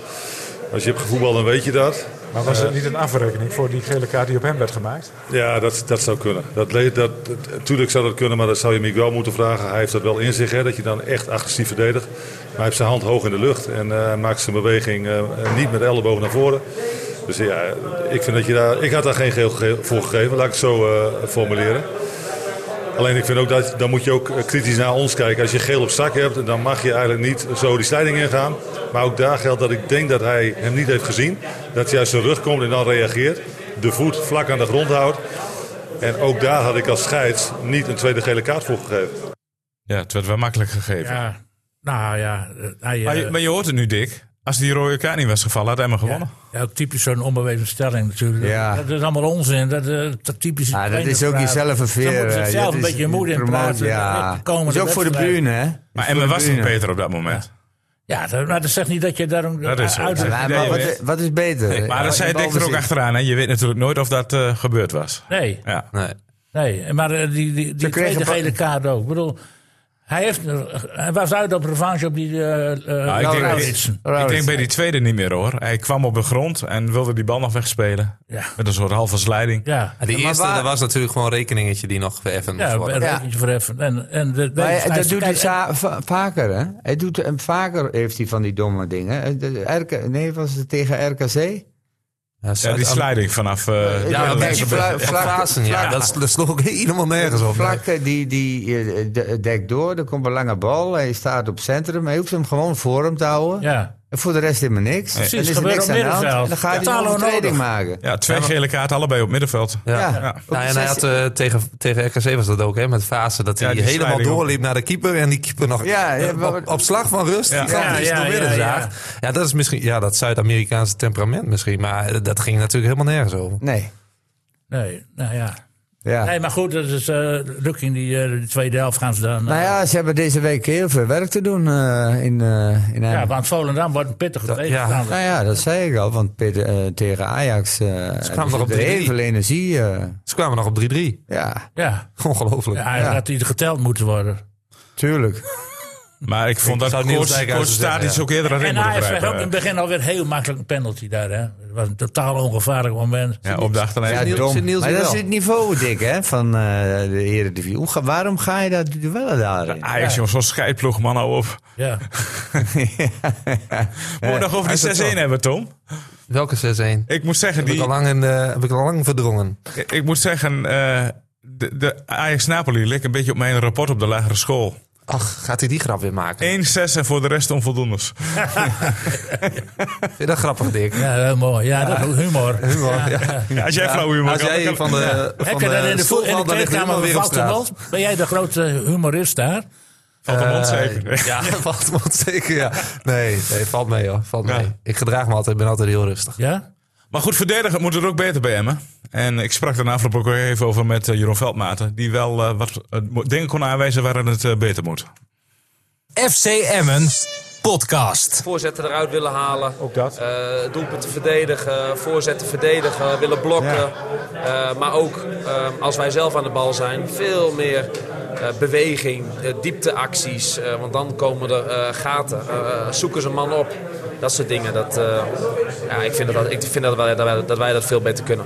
Als je hebt gevoetbald, dan weet je dat. Maar was het niet een afrekening voor die gele kaart die op hem werd gemaakt? Ja, dat, dat zou kunnen. Dat, dat, natuurlijk zou dat kunnen, maar dat zou je Miguel moeten vragen. Hij heeft dat wel in zich, hè, dat je dan echt agressief verdedigt. Maar hij heeft zijn hand hoog in de lucht en eh, maakt zijn beweging eh, niet met de elleboog naar voren. Dus ja, ik, vind dat je daar, ik had daar geen geel voor gegeven, laat ik het zo eh, formuleren. Alleen ik vind ook dat dan moet je ook eh, kritisch naar ons kijken. Als je geel op zak hebt, dan mag je eigenlijk niet zo die slijding ingaan. Maar ook daar geldt dat ik denk dat hij hem niet heeft gezien. Dat hij uit zijn rug komt en dan reageert. De voet vlak aan de grond houdt. En ook daar had ik als scheids niet een tweede gele kaart voor gegeven. Ja, het werd wel makkelijk gegeven. Ja, nou ja. eh, Hij, Maar, eh, je, maar je hoort het nu, Dick. Als die rode kaart niet was gevallen, had Emma gewonnen. ja, ook typisch zo'n onbewezen stelling natuurlijk. Ja. Dat is allemaal onzin. Dat, eh, dat typisch Ja, dat is ook jezelf een veer. Ze moeten eh, zichzelf dat een is beetje moed in praten. Ja. Komende is ook voor de bühne, hè? Maar Is Emma was bühne. beter op dat moment? Ja, dat, maar dat zegt niet dat je daarom Dat is uit- Ja, maar wat, weet. wat is beter? Maar dat zei Dick er ook achteraan. Hè? Je weet natuurlijk nooit of dat eh, gebeurd was. Nee, Ja. Nee. nee. Maar eh, die, die, die kregen tweede gele kaart ook. Ik bedoel, hij, heeft, eh, hij was uit op revanche op die uh, Nou, ik, denk, Lauritsen. ik denk bij die tweede niet meer hoor. Hij kwam op de grond en wilde die bal nog wegspelen. Ja. Met een soort halve slijding. Ja, En die maar eerste, waar- dat was natuurlijk gewoon een rekeningetje die nog vereffend moest ja, worden. rekentje verheffen. En, en de, hij- dat doet hij vaker, hè? Hij doet hem vaker, heeft hij van die domme dingen. De- RK, nee, was het tegen RKC? Ja, Ja, die sliding vanaf... eh, Ja, Ja, dat is vlak- ja, vlak- dat, dat sloeg ook helemaal nergens op. Vlak die, die eh, de- dekt door, er komt een lange bal. Hij staat op centrum. Hij hoeft hem gewoon voor hem te houden. Ja, En voor de rest helemaal niks. Precies, Dan is er niks op aan de hand. middenveld. En dan gaat hij een overtreding maken. ja, twee gele kaarten, allebei op middenveld. Ja. Ja. Ja, en hij had eh, tegen, tegen RKC was dat ook, hè, met Fase. Dat hij Ja, helemaal doorliep naar de keeper. En die keeper nog Ja, ja, eh, maar- op, op slag van rust. Ja. gigantisch Ja, ja, door midden ja, ja. zaagt. Ja, dat is misschien ja, dat Zuid-Amerikaanse temperament misschien. Maar eh, dat ging natuurlijk helemaal nergens over. Nee. nee, nou ja. Ja. Nee, maar goed, dat is uh, Lukking, die eh, de tweede helft gaan ze dan... eh, Nou ja, ze hebben deze week heel veel werk te doen eh, in, eh in ja, want Volendam wordt een pittige ja. tegenstander. Nou ja, dat zei ik al. Want Peter, eh, tegen Ajax eh kwamen nog op er 3-3. heel veel energie. eh, Ze kwamen nog op 3-3. Ja, ja, ja. Ongelooflijk. hij Ja. had hij geteld moeten worden. tuurlijk. Maar ik vond Ik dat zeggen, Stadic ja. ook eerder een ring En moeten Ajax kreeg ook in het begin alweer heel makkelijk een penalty daar. Hè. Het was een totaal ongevaarlijk moment. Ja, op de achterlijn. Ja, dom. maar dat is het niveau, dik, hè, van eh, de Eredivisie. Hoe waarom ga je dat duellen daarin? Ajax, jongens, zo'n scheidploeg, man, op. Ja. Moet nog over hij die 6-1 het wel. hebben, Tom? Welke 6-1? Ik moet zeggen, Heb ik, die, al lang in de, heb ik al lang verdrongen. ik, ik moet zeggen eh, de, de Ajax-Napoli leek een beetje op mijn rapport op de lagere school. Ach, gaat hij die grap weer maken? 1-6 en voor de rest onvoldoendes. Vind je dat grappig, Dick? ja, heel mooi. Ja, dat humor. Humor, ja. Ja, als jij flauw humor Als kan, jij dan- van de, van Heb je dat in de, vo- in de dan ligt de kleedkamer humor weer op straat. Ben jij de grote humorist daar? Valt de mond Eh, zeker. Ja, valt me zeker, ja. Nee, nee, valt mee hoor. Valt Ja. mee. Ik gedraag me altijd, ik ben altijd heel rustig. Ja? Maar goed, verdedigen moet er ook beter bij Emmen. En ik sprak daarna afgelopen ook even over met eh, Jeroen Veldmaten. Die wel eh, wat eh, dingen kon aanwijzen waarin het beter moet. FC Emmen podcast. voorzetten eruit willen halen. Ook dat. Eh doelpunten verdedigen, voorzetten verdedigen, willen blokken. Eh, maar ook eh, als wij zelf aan de bal zijn, veel meer eh, beweging, diepteacties. eh, want dan komen er eh, gaten, eh, zoeken ze een man op. Dat soort dingen. Dat, eh, ja, ik vind, dat, ik vind dat, wij, dat, wij, dat wij dat veel beter kunnen.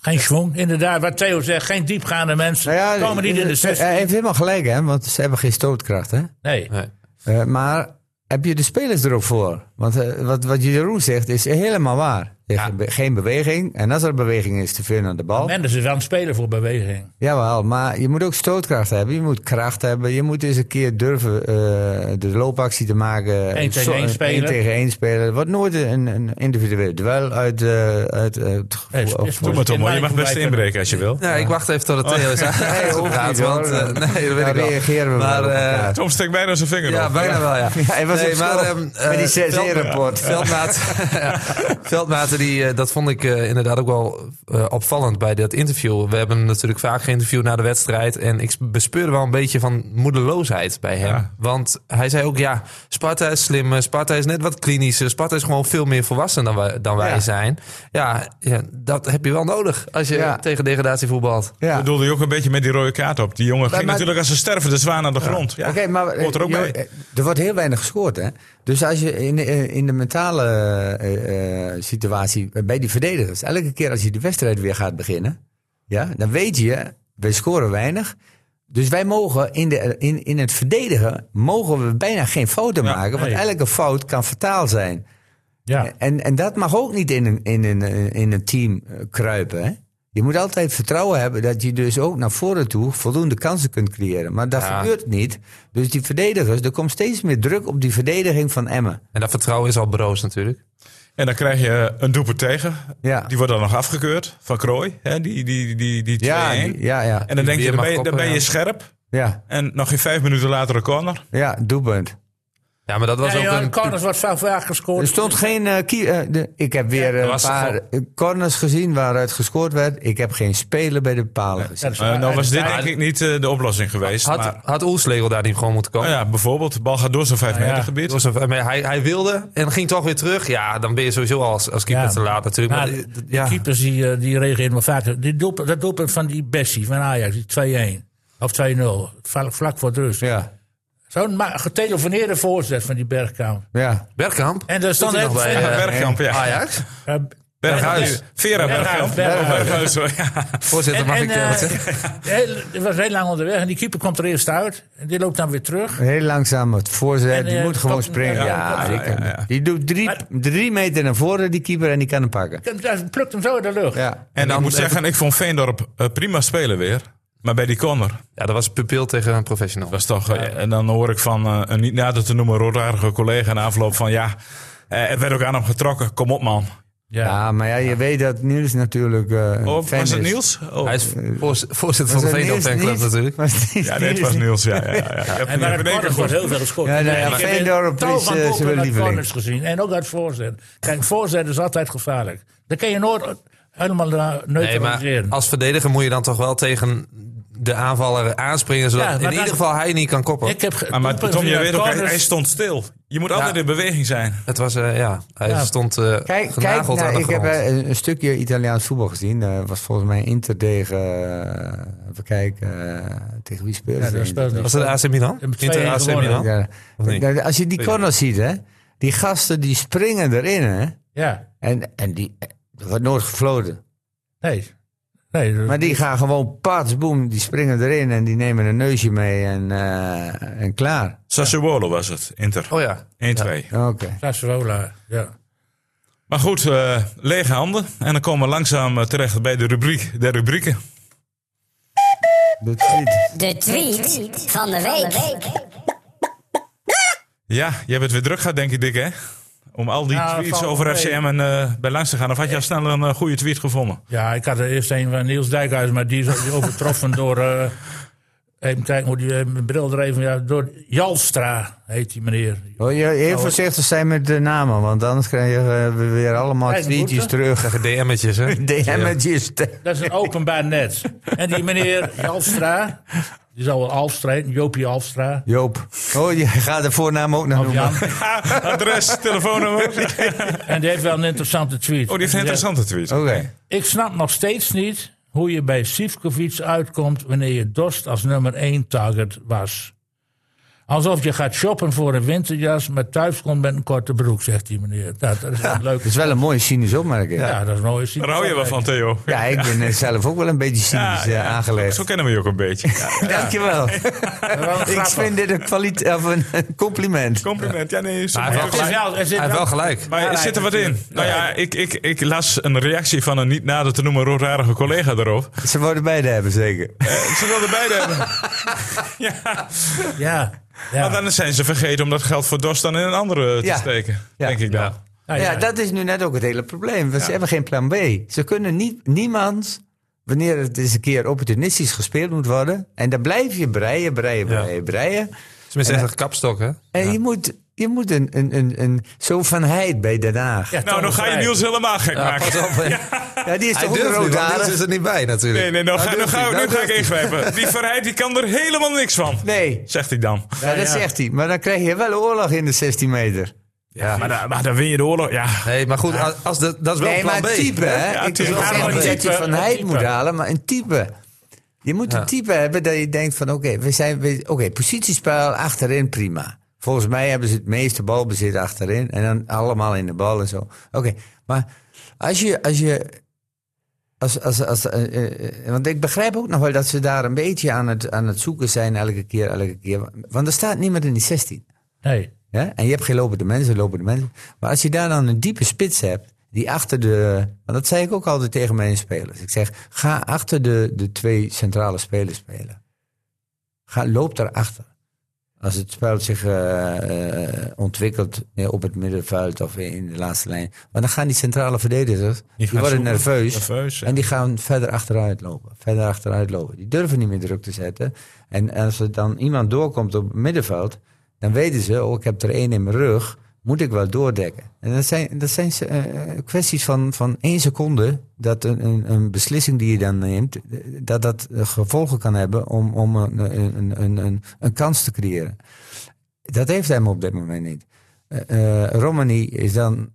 Geen schwung, inderdaad. Wat Theo zegt, geen diepgaande mensen. Nou ja, komen niet in de 16. Hij heeft helemaal gelijk, hè, want ze hebben geen stootkracht. Hè? Nee. Nee. Eh, maar heb je de spelers er ook voor? Want eh, wat, wat Jeroen zegt is helemaal waar. Is be- Geen beweging. En als er beweging is, te veel naar de bal. Mendes is wel een speler voor beweging. Jawel, maar je moet ook stootkracht hebben. Je moet kracht hebben. Je moet eens een keer durven eh, de loopactie te maken. Eén tegen één spelen. één tegen één spelen. Het wordt nooit een, een individueel duel uit, eh, uit, eh, het Hey, gevoel. is- is- Doe maar Tom, je mag best inbreken als je wil. Ja, ik wacht even tot het Theo is Nee, uitgepraat. hoeft niet, Want, eh, nee, dat weet Dan ik wel. reageren we Maar, eh, elkaar. Tom steekt bijna zijn vinger Ja, op. bijna wel, ja. Ja, hij was nee, op maar, ehm, met die eh, 6 Veld- rapport. Veldmaat, Veldmaat Die, eh, dat vond ik eh, inderdaad ook wel eh, opvallend bij dat interview. We hebben hem natuurlijk vaak geïnterviewd na de wedstrijd. En ik bespeurde wel een beetje van moedeloosheid bij hem. Ja. Want hij zei ook, ja, Sparta is slimmer. Sparta is net wat klinischer. Sparta is gewoon veel meer volwassen dan wij, dan wij Ja. zijn. Ja, ja, dat heb je wel nodig als je Ja. tegen degradatie voetbalt. Ja. bedoelde je ook een beetje met die rode kaart op. Die jongen ging maar- natuurlijk als een stervende zwaan naar de grond. Ja, Oké, maar er ook joh, bij. er wordt heel weinig gescoord, hè? Dus als je in, eh, in de mentale eh, eh, situatie bij die verdedigers, elke keer als je de wedstrijd weer gaat beginnen, ja, dan weet je, wij scoren weinig. Dus wij mogen in, de, in, in het verdedigen mogen we bijna geen fouten Ja, maken, want nee. elke fout kan fataal zijn. Ja. En, en dat mag ook niet in een, in een, in een team kruipen. Hè? Je moet altijd vertrouwen hebben dat je dus ook naar voren toe voldoende kansen kunt creëren. Maar dat Ja. gebeurt niet. Dus die verdedigers, er komt steeds meer druk op die verdediging van Emmen. En dat vertrouwen is al broos natuurlijk. En dan krijg je een doelpunt tegen. Ja, Die wordt dan nog afgekeurd van Krooi. Hè? Die, die, die, die 2-1. ja, die- ja, ja, En dan denk je, dan ben je, dan ben je ja. scherp. ja, En nog geen vijf minuten later een corner. ja, doelpunt. Ja, maar dat was Ja, ook ja, een... corners wordt vaak vaak gescoord. Er stond geen. eh, eh, de, ik heb weer er een was paar eh, corners gezien waaruit gescoord werd. Ik heb geen speler bij de palen gezien. Eh, nou was dit denk ik niet eh, de oplossing geweest. Had, maar, had Oelslegel daar niet gewoon moeten komen? nou ja, bijvoorbeeld, de bal gaat door zijn vijf Nou ja, meter gebied. Hij, hij wilde en ging toch weer terug. Ja, dan ben je sowieso als, als keeper Ja. te laat natuurlijk. Maar Maar, de, de ja. keepers die, eh, die reageren wel vaker. Die doelpunt, dat doelpunt van die Bessie van Ajax, die 2-1 of 2-0, vlak, vlak voor de rust. Ja, Zo'n getelefoneerde voorzet van die Bergkamp. ja. Bergkamp? En daar stond hij echt bij, eh, Bergkamp, ja. Ajax? eh, Berghuis. Vera Bergkamp. Berghuis. Berghuis, ja. Voorzitter, mag ik wat zeggen? Het was heel lang onderweg en die keeper komt er eerst uit. En die loopt dan weer terug. Heel langzaam het voorzet. En, die moet gewoon springen. ja, Ja, ja, die, doet drie, Maar- drie meter naar voren, die keeper, en die kan hem pakken. Hij plukt hem zo in de lucht. Ja. En ik dan moet zeggen, ik vond Veendorp prima spelen weer. Maar bij die corner, Ja, dat was pupil tegen een professional. was toch... eh, en dan hoor ik van eh, een niet nader te noemen roodaardige collega in afloop van... Ja, eh, er werd ook aan hem getrokken. Kom op, man. Ja. Ja, maar ja, je weet dat Niels natuurlijk. eh, een Oh, fan was het is. Niels? Oh. Hij is voorz- voorzitter van de het Veendorp Niels fanclub natuurlijk. Het Ja, dit was Niels, ja. ja, ja. Ik heb En één keer corners wordt heel veel gescoord. Ja, nee, ja, ik heb Veendorp is, doelpunten zijn uit lieveling. corners gezien. En ook uit voorzet. Kijk, voorzet is altijd gevaarlijk. Dan kan je nooit helemaal Nee, neutraliseren. maar als verdediger moet je dan toch wel tegen de aanvaller aanspringen... zodat Ja, maar in dan- ieder geval hij niet kan koppen. ik heb ge- Ah, maar Tom, je weet ook, hij, stond stil. Je moet altijd Ja. in beweging zijn. Het was, eh, ja, hij Ja. stond eh Kijk, kijk genageld nou, aan de ik heb grond. eh, een, een stukje Italiaans voetbal gezien. Dat was volgens mij Inter tegen. even kijken. tegen wie speelde Ja, dat Was het AC Milan? Inter 2-1 AC. Milan? Ja. Kijk, Als je die corners ziet, hè, die gasten die springen erin, hè, Ja, en, en die, er wordt nooit gefloten. nee. Nee dus- Maar die gaan gewoon pats, boem, die springen erin en die nemen een neusje mee en, eh, en klaar. Sassuolo was het, Inter. Oh ja. 1-2. Oké. Sassuolo, ja. Maar goed, eh, lege handen. En dan komen we langzaam eh, terecht bij de rubriek der rubrieken. De tweet. De tweet van de week. Ja, je hebt het weer druk gehad, denk ik, Dick, hè? Om al die Ja, tweets over FCM en eh, bij langs te gaan. Of had je al snel een eh, goede tweet gevonden? Ja, ik had er eerst een van Niels Dijkhuis, maar die is overtroffen door... eh, even kijken hoe die eh, mijn bril er even... Ja, door Jalstra heet die meneer. Oh, je, heel voorzichtig zijn met de namen, want anders krijgen we weer allemaal tweetjes terug. DM'tjes, hè? DM'tjes. Dat is een openbaar net. En die meneer Jalstra, die zal wel Alstra heten, Jopie Alstra. Joop. Oh, je gaat de voornaam ook noemen. Jan. Adres, telefoonnummer. En die heeft wel een interessante tweet. Oh, die heeft een interessante tweet. Oké. Ik snap nog steeds niet hoe je bij Sivkovic uitkomt wanneer je Dost als nummer 1 target was. Alsof je gaat shoppen voor een winterjas, maar thuis komt met een korte broek, zegt die meneer. Nou, dat is wel leuk. Dat is wel een mooie cynische opmerking. Ja, Ja, dat is nooit. Daar hou je wel van, Theo. ik ben eh, zelf ook wel een beetje cynisch eh, aangelegd. Zo kennen we je ook een beetje. Ja, Dankjewel. ik vind dit een, kwaliteit of een een compliment. compliment. Ja, nee, Maar hij heeft wel Er zit gelijk. wel- er zit Hij heeft wel- wel gelijk. Maar er zit er wat in. Nou ja, ik, ik, ik las een reactie van een niet nader te noemen roodrarige collega daarop. Ze worden beide hebben, zeker. Eh, ze wilden beide hebben. ja. Ja, ja. Maar dan zijn ze vergeten om dat geld voor DOS dan in een andere te Ja. steken. Ja. Denk ik dan. Nou Ja, ja, dat is nu net ook het hele probleem. Want Ze hebben geen plan B. Ze kunnen niet, niemand, wanneer het eens een keer opportunistisch gespeeld moet worden. En dan blijf je breien, breien, breien, breien. Tenminste, echt een kapstok, hè? En je moet je moet een, een, een, een zo van Heid bij Den Haag. Ja, Ja, Nou, dan ga je. Niels helemaal gek Ja, maken. pas op. hè. die is Hij toch? Niels is er niet bij natuurlijk. Nee, nee, nou, Nou, ga, nou, ga, hij, nu nou ga ik ingrijpen. Die Verheid die kan er helemaal niks van. Nee, Zegt hij dan. ja, dat ja. zegt hij. Maar dan krijg je wel oorlog in de 16 meter. Ja. Maar, dan- maar dan win je de oorlog. Ja, Nee, maar goed, als, als de, dat is wel Nee, plan maar een type, hè? Ja, ik wil Ja, niet een dat je type, van Heid moet halen, maar een type. Je moet Ja. een type hebben dat je denkt van... Oké, we zijn, oké, positiespel achterin prima. Volgens mij hebben ze het meeste balbezit achterin. En dan allemaal in de bal en zo. Oké, maar als je... Als je als, als, als, eh, eh, want ik begrijp ook nog wel dat ze daar een beetje aan het, aan het zoeken zijn elke keer, elke keer. Want er staat niemand in die 16. Nee. Ja? En je hebt geen lopende mensen, lopende mensen. Maar als je daar dan een diepe spits hebt, die achter de. Want dat zei ik ook altijd tegen mijn spelers. Ik zeg: ga achter de, de twee centrale spelers spelen. Ga, loop daarachter. Als het spel zich eh, eh, ontwikkelt op het middenveld of in de laatste lijn. Maar dan gaan die centrale verdedigers, die, worden zoeken. nerveus. Nerveus, ja. En die gaan verder achteruit lopen. Verder achteruit lopen. Die durven niet meer druk te zetten. En als er dan iemand doorkomt op het middenveld, dan weten ze, oh, ik heb er één in mijn rug, moet ik wel doordekken. En dat zijn, dat zijn eh, kwesties van, van één seconde, dat een, een, beslissing die je dan neemt, dat dat eh, gevolgen kan hebben om, om een, een, een, een, een kans te creëren. Dat heeft hij op dit moment niet. Eh, Romani is dan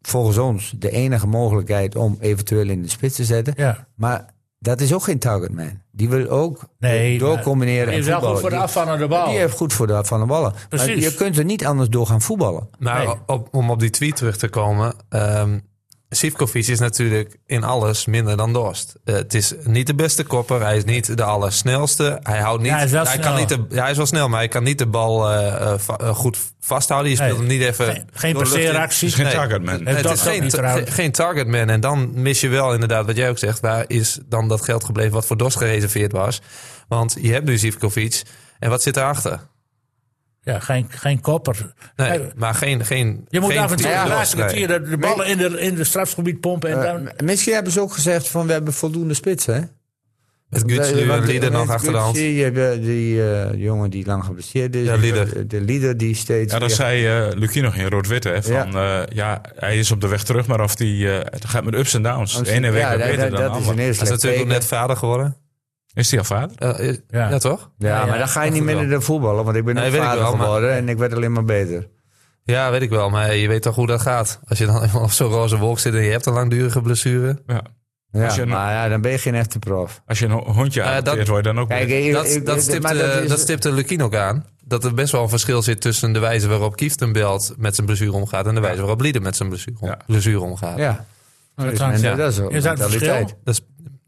volgens ons de enige mogelijkheid om eventueel in de spits te zetten. Ja. Maar dat is ook geen targetman. Die wil ook Nee, doorcombineren Die is wel goed voetballen. voor de Die- afvallende bal. Die heeft goed voor de van de ballen. Maar Precies. je kunt er niet anders door gaan voetballen. Maar Nee. op, om op die tweet terug te komen. ehm Sivkovic is natuurlijk in alles minder dan Dorst. Eh, het is niet de beste kopper. Hij is niet de allersnelste. Hij houdt niet. Ja, hij is wel kan snel. niet de, ja, hij is wel snel, maar hij kan niet de bal eh, eh, va- goed vasthouden. Je speelt Nee. hem niet even. Geen- geen passeeracties. geen Nee. targetman. En Het is geen, ge- geen targetman. En dan mis je wel inderdaad wat jij ook zegt. Waar is dan dat geld gebleven wat voor Dorst gereserveerd was? Want je hebt nu Sivkovic. En wat zit erachter? Ja, geen, geen kopper. Nee, maar geen. geen je moet geen af en toe laatste nee. de, de ballen in de, in de strafgebied pompen. En dan, Eh, misschien hebben ze ook gezegd van we hebben voldoende spitsen. Hè? Met Gutsy en Want, Lieder eh, nog achter de hand. Je hebt, die eh, jongen die lang geblesseerd is. Ja, Lieder. De, de leader die steeds... Ja, dat weer- zei eh Lucie nog in rood-wit. Hè, van, ja. ja, hij is op de weg terug, maar of die, eh, het gaat met ups en downs. De ene week ja, beter dat, dan de dat is andere. een heel Hij is natuurlijk ook net vader geworden. Is hij al vader? Eh, eh, Ja. ja. toch? Ja, Ja, maar ja, dan ga je dat niet minder dan voetballen. Want ik ben Nee, ook vader wel, maar- geworden en ik werd alleen maar beter. Ja, weet ik wel. Maar je weet toch hoe dat gaat. Als je dan eenmaal op zo'n roze wolk zit en je hebt een langdurige blessure. Ja. Ja, Als je een- maar ja, dan ben je geen echte prof. Als je een hondje dat- adopteert, word je dan ook Kijk, ik- Dat, ik- dat, stipte, dat, is- stipte Lukien ook aan. Dat er best wel een verschil zit tussen de wijze waarop Kieftenbelt met zijn blessure omgaat. En de wijze waarop Lieder met zijn blessure, om- Ja. blessure omgaat. Ja. dat ja. dat is ook Is dat verschil? Dat is,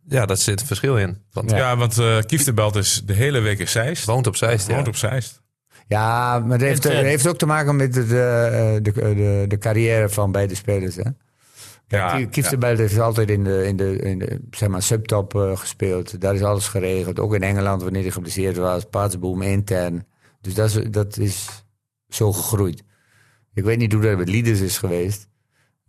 ja, daar zit een verschil in. Want Ja. Ja, want eh Kieftebelt is de hele week in Zeist. woont op Zeist. Ja. Woont op Zeist. Ja, maar het heeft, het heeft ook te maken met de, de, de, de, de carrière van beide spelers. Hè? Ja, Ja, Kieftenbelt heeft altijd in de, in de, in de zeg maar, subtop eh, gespeeld. Daar is alles geregeld. Ook in Engeland wanneer hij geblesseerd was. Paatsboom intern. Dus dat is, dat is zo gegroeid. Ik weet niet hoe dat met Leaders is geweest.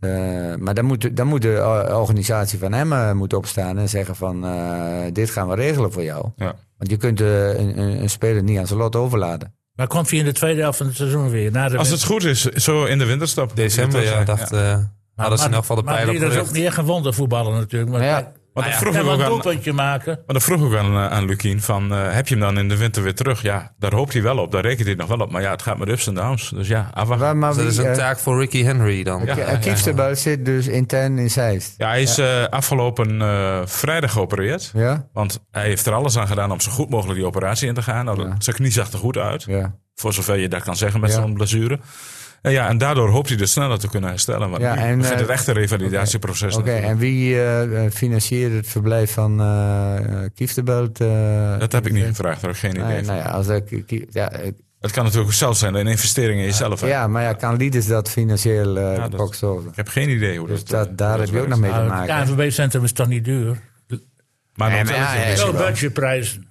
Eh, maar dan moet, dan moet de eh, organisatie van hem moet opstaan en zeggen van... eh, dit gaan we regelen voor jou. Ja. Want je kunt een, een, een speler niet aan zijn lot overladen. Maar komt hij in de tweede helft van het seizoen weer? Na de Als het goed is, zo in de winterstap. December, ja, dacht, eh hadden ze in elk geval de maar pijl Lieder is ook niet echt een wondervoetballer natuurlijk. Maar, Maar ja, ja, Maar dat ja, vroeg kan ik wel ook een aan, maken. maar dat vroeg ik aan, eh, aan Lukien. Van, eh, heb je hem dan in de winter weer terug? Ja, daar hoopt hij wel op. Daar rekent hij nog wel op. Maar ja, het gaat met ups en downs. Dus ja, afwachten. maar Dus dat is een eh, taak voor Ricky Henry dan. Ja. Ja, Kieftenbelt zit dus intern in Zeist. Ja, hij is eh, afgelopen eh, vrijdag geopereerd. Ja? Want hij heeft er alles aan gedaan om zo goed mogelijk die operatie in te gaan. Nou, Ja. Zijn knie zag er goed uit. Ja. Voor zover je dat kan zeggen met Ja. zo'n blessure. En, ja, en daardoor hoopt hij dus sneller te kunnen herstellen. Want Ja, nu en, begint eh, het echte revalidatieproces. Oké, en wie eh, eh, financiert het verblijf van Kieftenbelt? eh, Dat heb ik niet gevraagd, daar heb ik geen idee Nee, van. nou ja, als dat, Kie- ja, Het kan natuurlijk ook zelf zijn, een investering in jezelf. hè. ja, maar ja, kan Lieders dat financieel eh Ja, dat-? Ik heb geen idee hoe Dus dat, dat, daar hoe heb je ook nog mee te Nou, het maken. KNVB-centrum is toch niet duur? Maar dan maar ja, het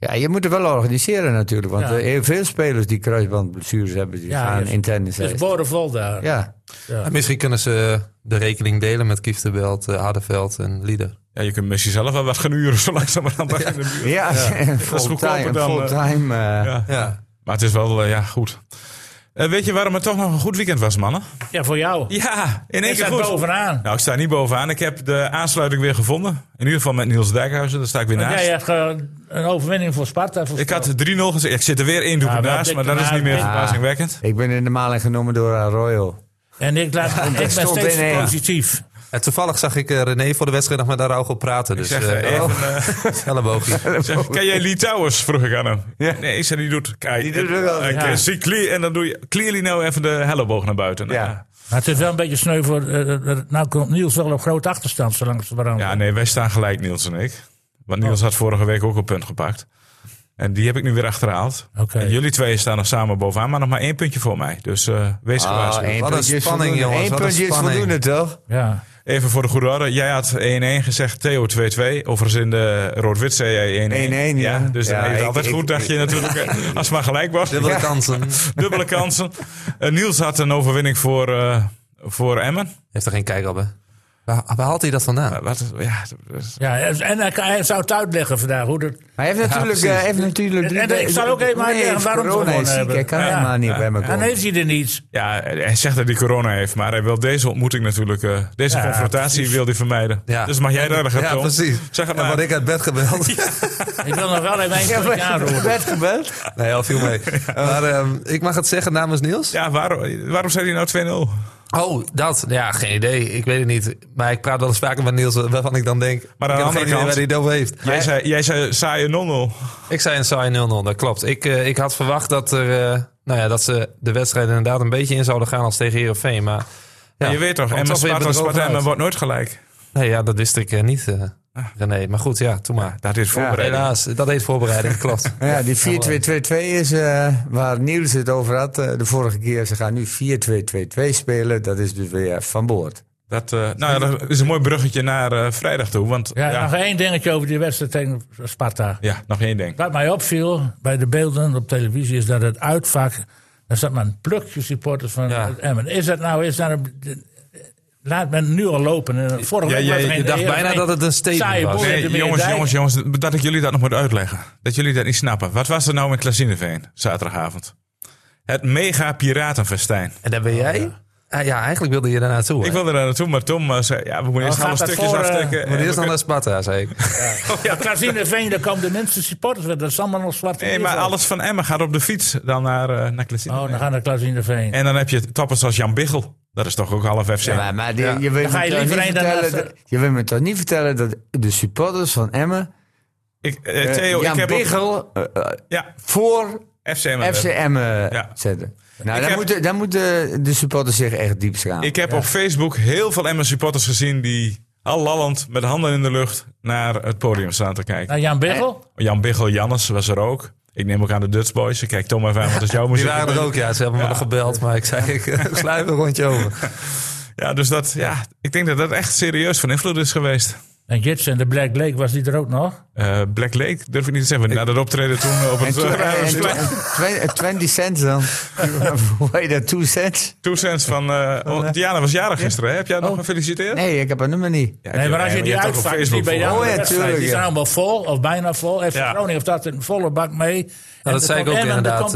ja. Ja, je moet het wel organiseren natuurlijk. Want Ja. eh, heel veel spelers die kruisbandblessures hebben, die Ja, gaan dus- intern in Het is Zeist. boordevol daar. Ja, Ja. En misschien kunnen ze de rekening delen met Kieftenbelt, Hardeveld en Lieder. Ja, je kunt misschien zelf wel wat gaan uren, zo langzamerhand. Ja. In de ja, goedkoper fulltime. dan, eh, fulltime eh, Ja. Ja. Maar het is wel, eh, ja, goed. Eh, weet je waarom het toch nog een goed weekend was, mannen? Ja, voor jou. Ja, in één Ik keer sta goed. bovenaan. Nou, ik sta niet bovenaan. Ik heb de aansluiting weer gevonden. In ieder geval met Niels Dijkhuizen. Daar sta ik weer Want naast. jij hebt een overwinning voor Sparta. Ik had 3-0 gezegd. Ik zit er weer één Ja, maar naast. Maar dat is niet meer ik- verbazingwekkend. Ik ben in de maling genomen door Arroyo. En ik, laat, ik ben stond steeds positief. En toevallig zag ik eh, René voor de wedstrijd nog met Araujo praten. Dus zeg, eh, eh, oh, even. Zeg, ken jij Lee Towers? Vroeg ik aan hem. Ja. Nee, ik zei, die doet... Kijk, Die doet het wel. ik, Ja. eh, zie clear, en dan doe je clearly nou even de helleboog naar buiten. Nou, Ja. Maar het is wel een beetje sneu voor... eh, eh, nou komt Niels wel op grote achterstand, zolang ze veranderen. Ja, nee, wij staan gelijk, Niels en ik. Want Niels had vorige week ook een punt gepakt. En die heb ik nu weer achterhaald. Oké. En jullie twee staan nog samen bovenaan, maar nog maar één puntje voor mij. Dus eh, wees Ah, gewaarschuwd. Wat een puntje is spanning, voldoende. jongens, Eén puntje is voldoende, toch? Ja. Even voor de goede orde. Jij had 1-1 gezegd, Theo 2-2. Overigens in de rood-wit zei jij 1-1. 1-1, ja. Dus Ja, ik- altijd ik- goed, dacht je natuurlijk. eh, Als het maar gelijk was. Dubbele Ja. kansen. Dubbele kansen. Eh, Niels had een overwinning voor, eh, voor Emmen. Heeft er geen kijk op, hè? Waar, waar haalt hij dat vandaan? Eh, wat, ja, is- ja, en hij, hij zou het uitleggen vandaag hoe dat... Maar hij heeft natuurlijk... eh, hij heeft natuurlijk En- en ik zal ook even uitleggen waarom ze is ziek. hebben. Hij kan Ja. helemaal niet bij me En komen. heeft hij er niets. ja, hij zegt dat hij corona heeft, maar hij wil deze ontmoeting natuurlijk, eh, deze Ja, confrontatie precies. wil hij vermijden. Ja. Dus mag jij daar gaan Ja, precies. Zeg het maar. word ik uit bed gebeld. Ik wil nog wel even één puntje aanroeren. Werd gebeld? Nee, al viel mee. Maar ehm, ik mag het zeggen namens Niels. Ja, waarom, waarom zei hij nou 2-0? Oh, dat. Ja, geen idee. Ik weet het niet. Maar ik praat wel eens vaker met Niels waarvan ik dan denk... Maar aan ik de andere geen idee kant- waar hij het over heeft. Jij zei, jij zei saaie 0-0. Ik zei een saai 0-0, dat klopt. Ik, eh, ik had verwacht dat, er, eh, nou ja, dat ze de wedstrijd inderdaad een beetje in zouden gaan als tegen Heerenveen. Maar ja, je weet toch, weer Sparta, Sparta wordt nooit gelijk. Nee, ja, dat wist ik eh, niet, René. Maar goed, ja, toen maar. Dat is voorbereiding. Helaas, dat heet voorbereiding, klopt. Ja, die 4-2-2-2 is eh, waar Niels het over had eh, de vorige keer. Ze gaan nu 4-2-2-2 spelen. Dat is dus weer van boord. Dat, eh, nou ja, dat is een mooi bruggetje naar eh, vrijdag toe. Want Ja, ja, nog één dingetje over die wedstrijd tegen Sparta. ja, nog één ding. Wat mij opviel bij de beelden op televisie is dat het uitvak. Daar zat maar een plukje supporters van Ja. het Emmen. Is dat nou. Is daar een, laat men nu al lopen. En Vorige Ja, week je dacht bijna dat het een statement was. Nee, jongens, jongens, jongens, dat ik jullie dat nog moet uitleggen. Dat jullie dat niet snappen. Wat was er nou met Klazineveen zaterdagavond? Het mega piratenfestijn. En daar ben jij? Ah, ja, eigenlijk wilde je daar naartoe. Ik wilde daar naartoe, maar Tom eh, zei... Ja, we moeten eerst gaat alle stukjes voor, eh, afsteken. Maar en eerst we nog naar Sparta, zei ik. Ja, Klazineveen, daar komen de minste supporters. Dat is allemaal nog zwart. Nee, maar alles van Emmen gaat op de fiets dan naar, eh naar Klazineveen. Oh, dan gaan naar Klazineveen. En dan heb je toppers als Jan Biggel. Dat is toch ook half FC. Ja, maar, maar die- Ja. je, wil me je toch niet vertellen dat- je wil me toch niet vertellen dat de supporters van Emmen... Ik, eh, Theo, Jan ik heb ook, eh, Ja, voor FC Emmen. FC Emmen Ja. zetten. Nou, dan, heb- moeten, dan moeten de supporters zich echt diep schamen. Ik heb op Facebook heel veel Emmen supporters gezien die al lallend met handen in de lucht naar het podium staan te kijken. Nou, Jan Biggel. Jan Biggel, Jannes was er ook. Ik neem ook aan de Dutch Boys. Ik kijk Tom even aan, wat is jouw Die muziek? waren er ook, ja. Ze hebben me nog gebeld, maar ik zei, ik even een rondje over. Ja, dus dat, ja, ik denk dat dat echt serieus van invloed is geweest. En Jits en de Black Lake, was die er ook nog? Eh, Black Lake, durf ik niet te zeggen. Na dat optreden toen op het... eh, en, Splein. tw- en 20 cents dan. Hoe heet dat? 2 cents? Two cents van... eh oh, Diana was jarig gisteren, hè? Heb jij nog gefeliciteerd? Nee, ik heb haar nummer niet. Ja, Nee, maar als je die op uitvakt Facebook ziet bij de Oh, ja, tuurlijk, die ja. zijn allemaal vol, of bijna vol. FC Ja. Groningen heeft dat een volle bak mee. En dat zei ik komt ook er inderdaad,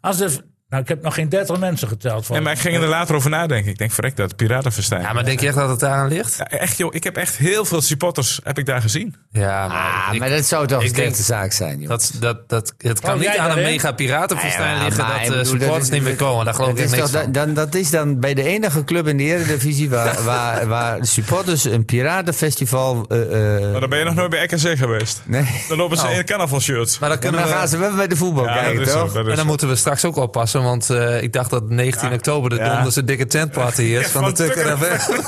als er, nou, ik heb nog geen 30 mensen geteld. Van. Nee, maar ik ging er later over nadenken. Ik denk, verrek dat, piratenfestijn. Ja, maar denk je echt dat het daaraan ligt? Ja, echt joh, ik heb echt heel veel supporters heb ik daar gezien. Ja, maar, Ah, ik- maar dat zou toch een ik denk- slechte zaak zijn, joh. dat, dat, dat, het kan Oh, niet aan een mega piratenfestijn Ja, liggen maar dat de bedoel, supporters dat is- niet meer komen. Daar geloof ik niks toch, van. dan, dat is dan bij de enige club in de Eredivisie waar, waar, waar de supporters een piratenfestival... eh, eh, Maar dan ben je nog nooit bij RKC geweest. nee. Dan lopen ze Oh. in carnaval shirts. Maar dan En kunnen dan we... gaan ze wel bij de voetbal Ja, kijken, dat is zo, toch? dat is En dan moeten we straks ook oppassen, want eh, ik dacht dat 19 oktober de Ja. donderse dikke tentparty is van de Tukker FM.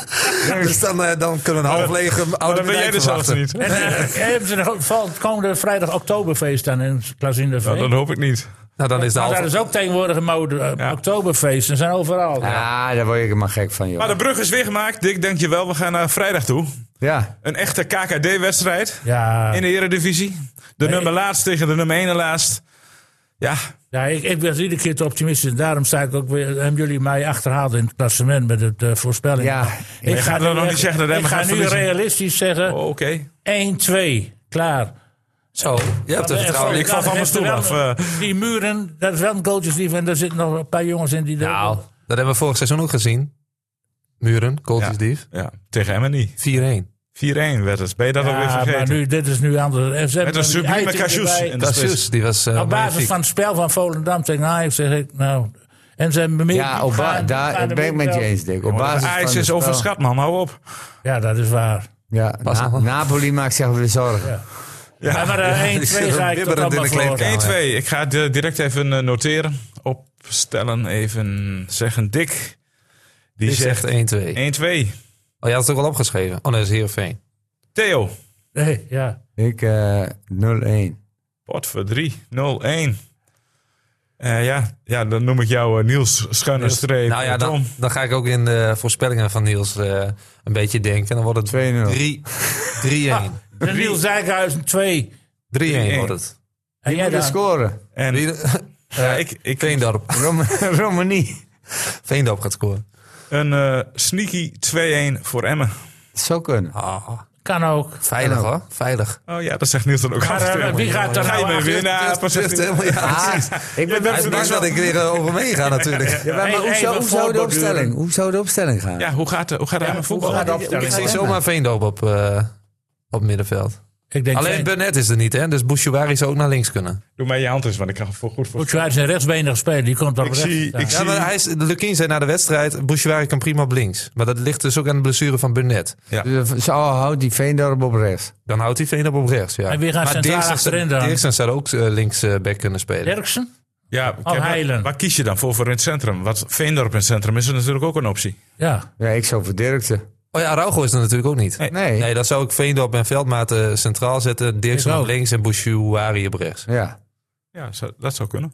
dus dan, eh, dan kunnen we een half lege Maar oude dan ben jij er zelfs verwachten. niet. En eh, nog valt komende vrijdag Oktoberfeest dan in Klazineveen? Nou, dat hoop ik niet. Nou, dan is de maar daar is ook tegenwoordig een mode, Ja. Oktoberfeesten zijn overal. Ja, daar word ik maar gek van, joh. Maar de brug is weer gemaakt. Dick, dankjewel. We gaan naar vrijdag toe. Ja, Een echte KKD-wedstrijd Ja, in de Eredivisie. De nummer laatst tegen de nummer 1 laatst. Ja, ja ik, ik ben iedere keer te optimistisch. Daarom sta ik ook weer, hebben jullie mij achterhaald in het klassement met het eh, voorspelling. Ja. ik gaat dan nog nu- niet zeggen dat Ik ga nu verliezen. realistisch zeggen, oh, oké. 1-2, klaar. Zo, je hebt er vertrouwen ik val van mijn stoel af, eh. Die muren, dat is wel een coacheslief. En daar zitten nog een paar jongens in die... Nou, dat hebben we vorig seizoen ook gezien. Muren, Kooltjesdief. Ja, tegen Emmen niet. 4-1. 4-1 werd het. Ben je dat alweer ja, maar vergeten? nu, dit is nu anders. Met een sublieme spits. juist, die was eh Op basis magnifiek. van het spel van Volendam tegen Ajax zeg ik, nou... En ze hebben meer... Ja, op ba- gaan- daar gaan ben ik met je eens, Dick. Op Maar basis Ajax van is overschat, man. Hou op. Ja, dat is waar. Ja, Pas Na- op. Napoli maakt zich weer zorgen. Ja, maar eh, 1-2 die zit ga ik toch bibberend in allemaal de voor. kleedkamer. 1-2. Ik ga het direct even eh, noteren. Opstellen. Even zeggen. Dick. Die Die zegt 1-2. 1-2. Oh, je had het ook al opgeschreven. Oh, nee, dat is Heerenveen. Theo. Nee, ja. Ik eh 0-1. Pot voor 3. 0-1. Eh, ja, ja, dan noem ik jou eh, Niels Schuine Streep. Nou ja, dan, dan ga ik ook in de voorspellingen van Niels eh, een beetje denken. Dan wordt het 2-0. 3 3-1. De Niels Dijkhuizen 2. 3-1 wordt het. En jij de scoren? En Wie- ja, ik, ik, Veendorp. Rom Romani. Veendorp gaat scoren. Een eh, sneaky 2-1 voor Emmen. Zou kunnen. Ah, Kan ook. veilig hoor, veilig. Oh ja, dat zegt Niels dan ook Maar, eh, wie gaat er nou mee winnen? Ik ben er dacht dat ik weer eh, over meega natuurlijk. Ja, maar hoe, zou, hoe, zou de opstelling, hoe zou de opstelling gaan? Ja, hoe gaat, de- hoe gaat Emmen voetballen? gaat de Ik zie zomaar Veendorp op, eh, op middenveld. Ik denk Alleen Burnett is er niet, hè? Dus Bouchouari zou ook naar links kunnen. Doe mij je hand eens, want ik kan het voor goed voor. Bouchard is een rechtsbenig speler. Die komt op Ik rechts. zie, ik Ja, zie, maar hij is, Lukien zei na de wedstrijd, Bouchouari kan prima op links. Maar dat ligt dus ook aan de blessure van Burnett. Dus Zo houdt die Veendorp op rechts. Dan houdt hij Veendorp op rechts, ja. En wie gaat maar centraal Dirksen- achterin dan? Dirksen zou ook eh, links eh, back kunnen spelen. Derksen? ja, Heilen. waar, kies je dan voor voor in het centrum? Wat Veendorp in het centrum is er natuurlijk ook een optie. Ja. Ja, ik zou voor Dirksen. Oh ja, Araujo is er natuurlijk ook niet. Nee. Nee. Nee, dan zou ik Veendorp en Veldmaten centraal zetten. Dirksen op links en Bouchouari op rechts. Ja. Ja, dat zou kunnen.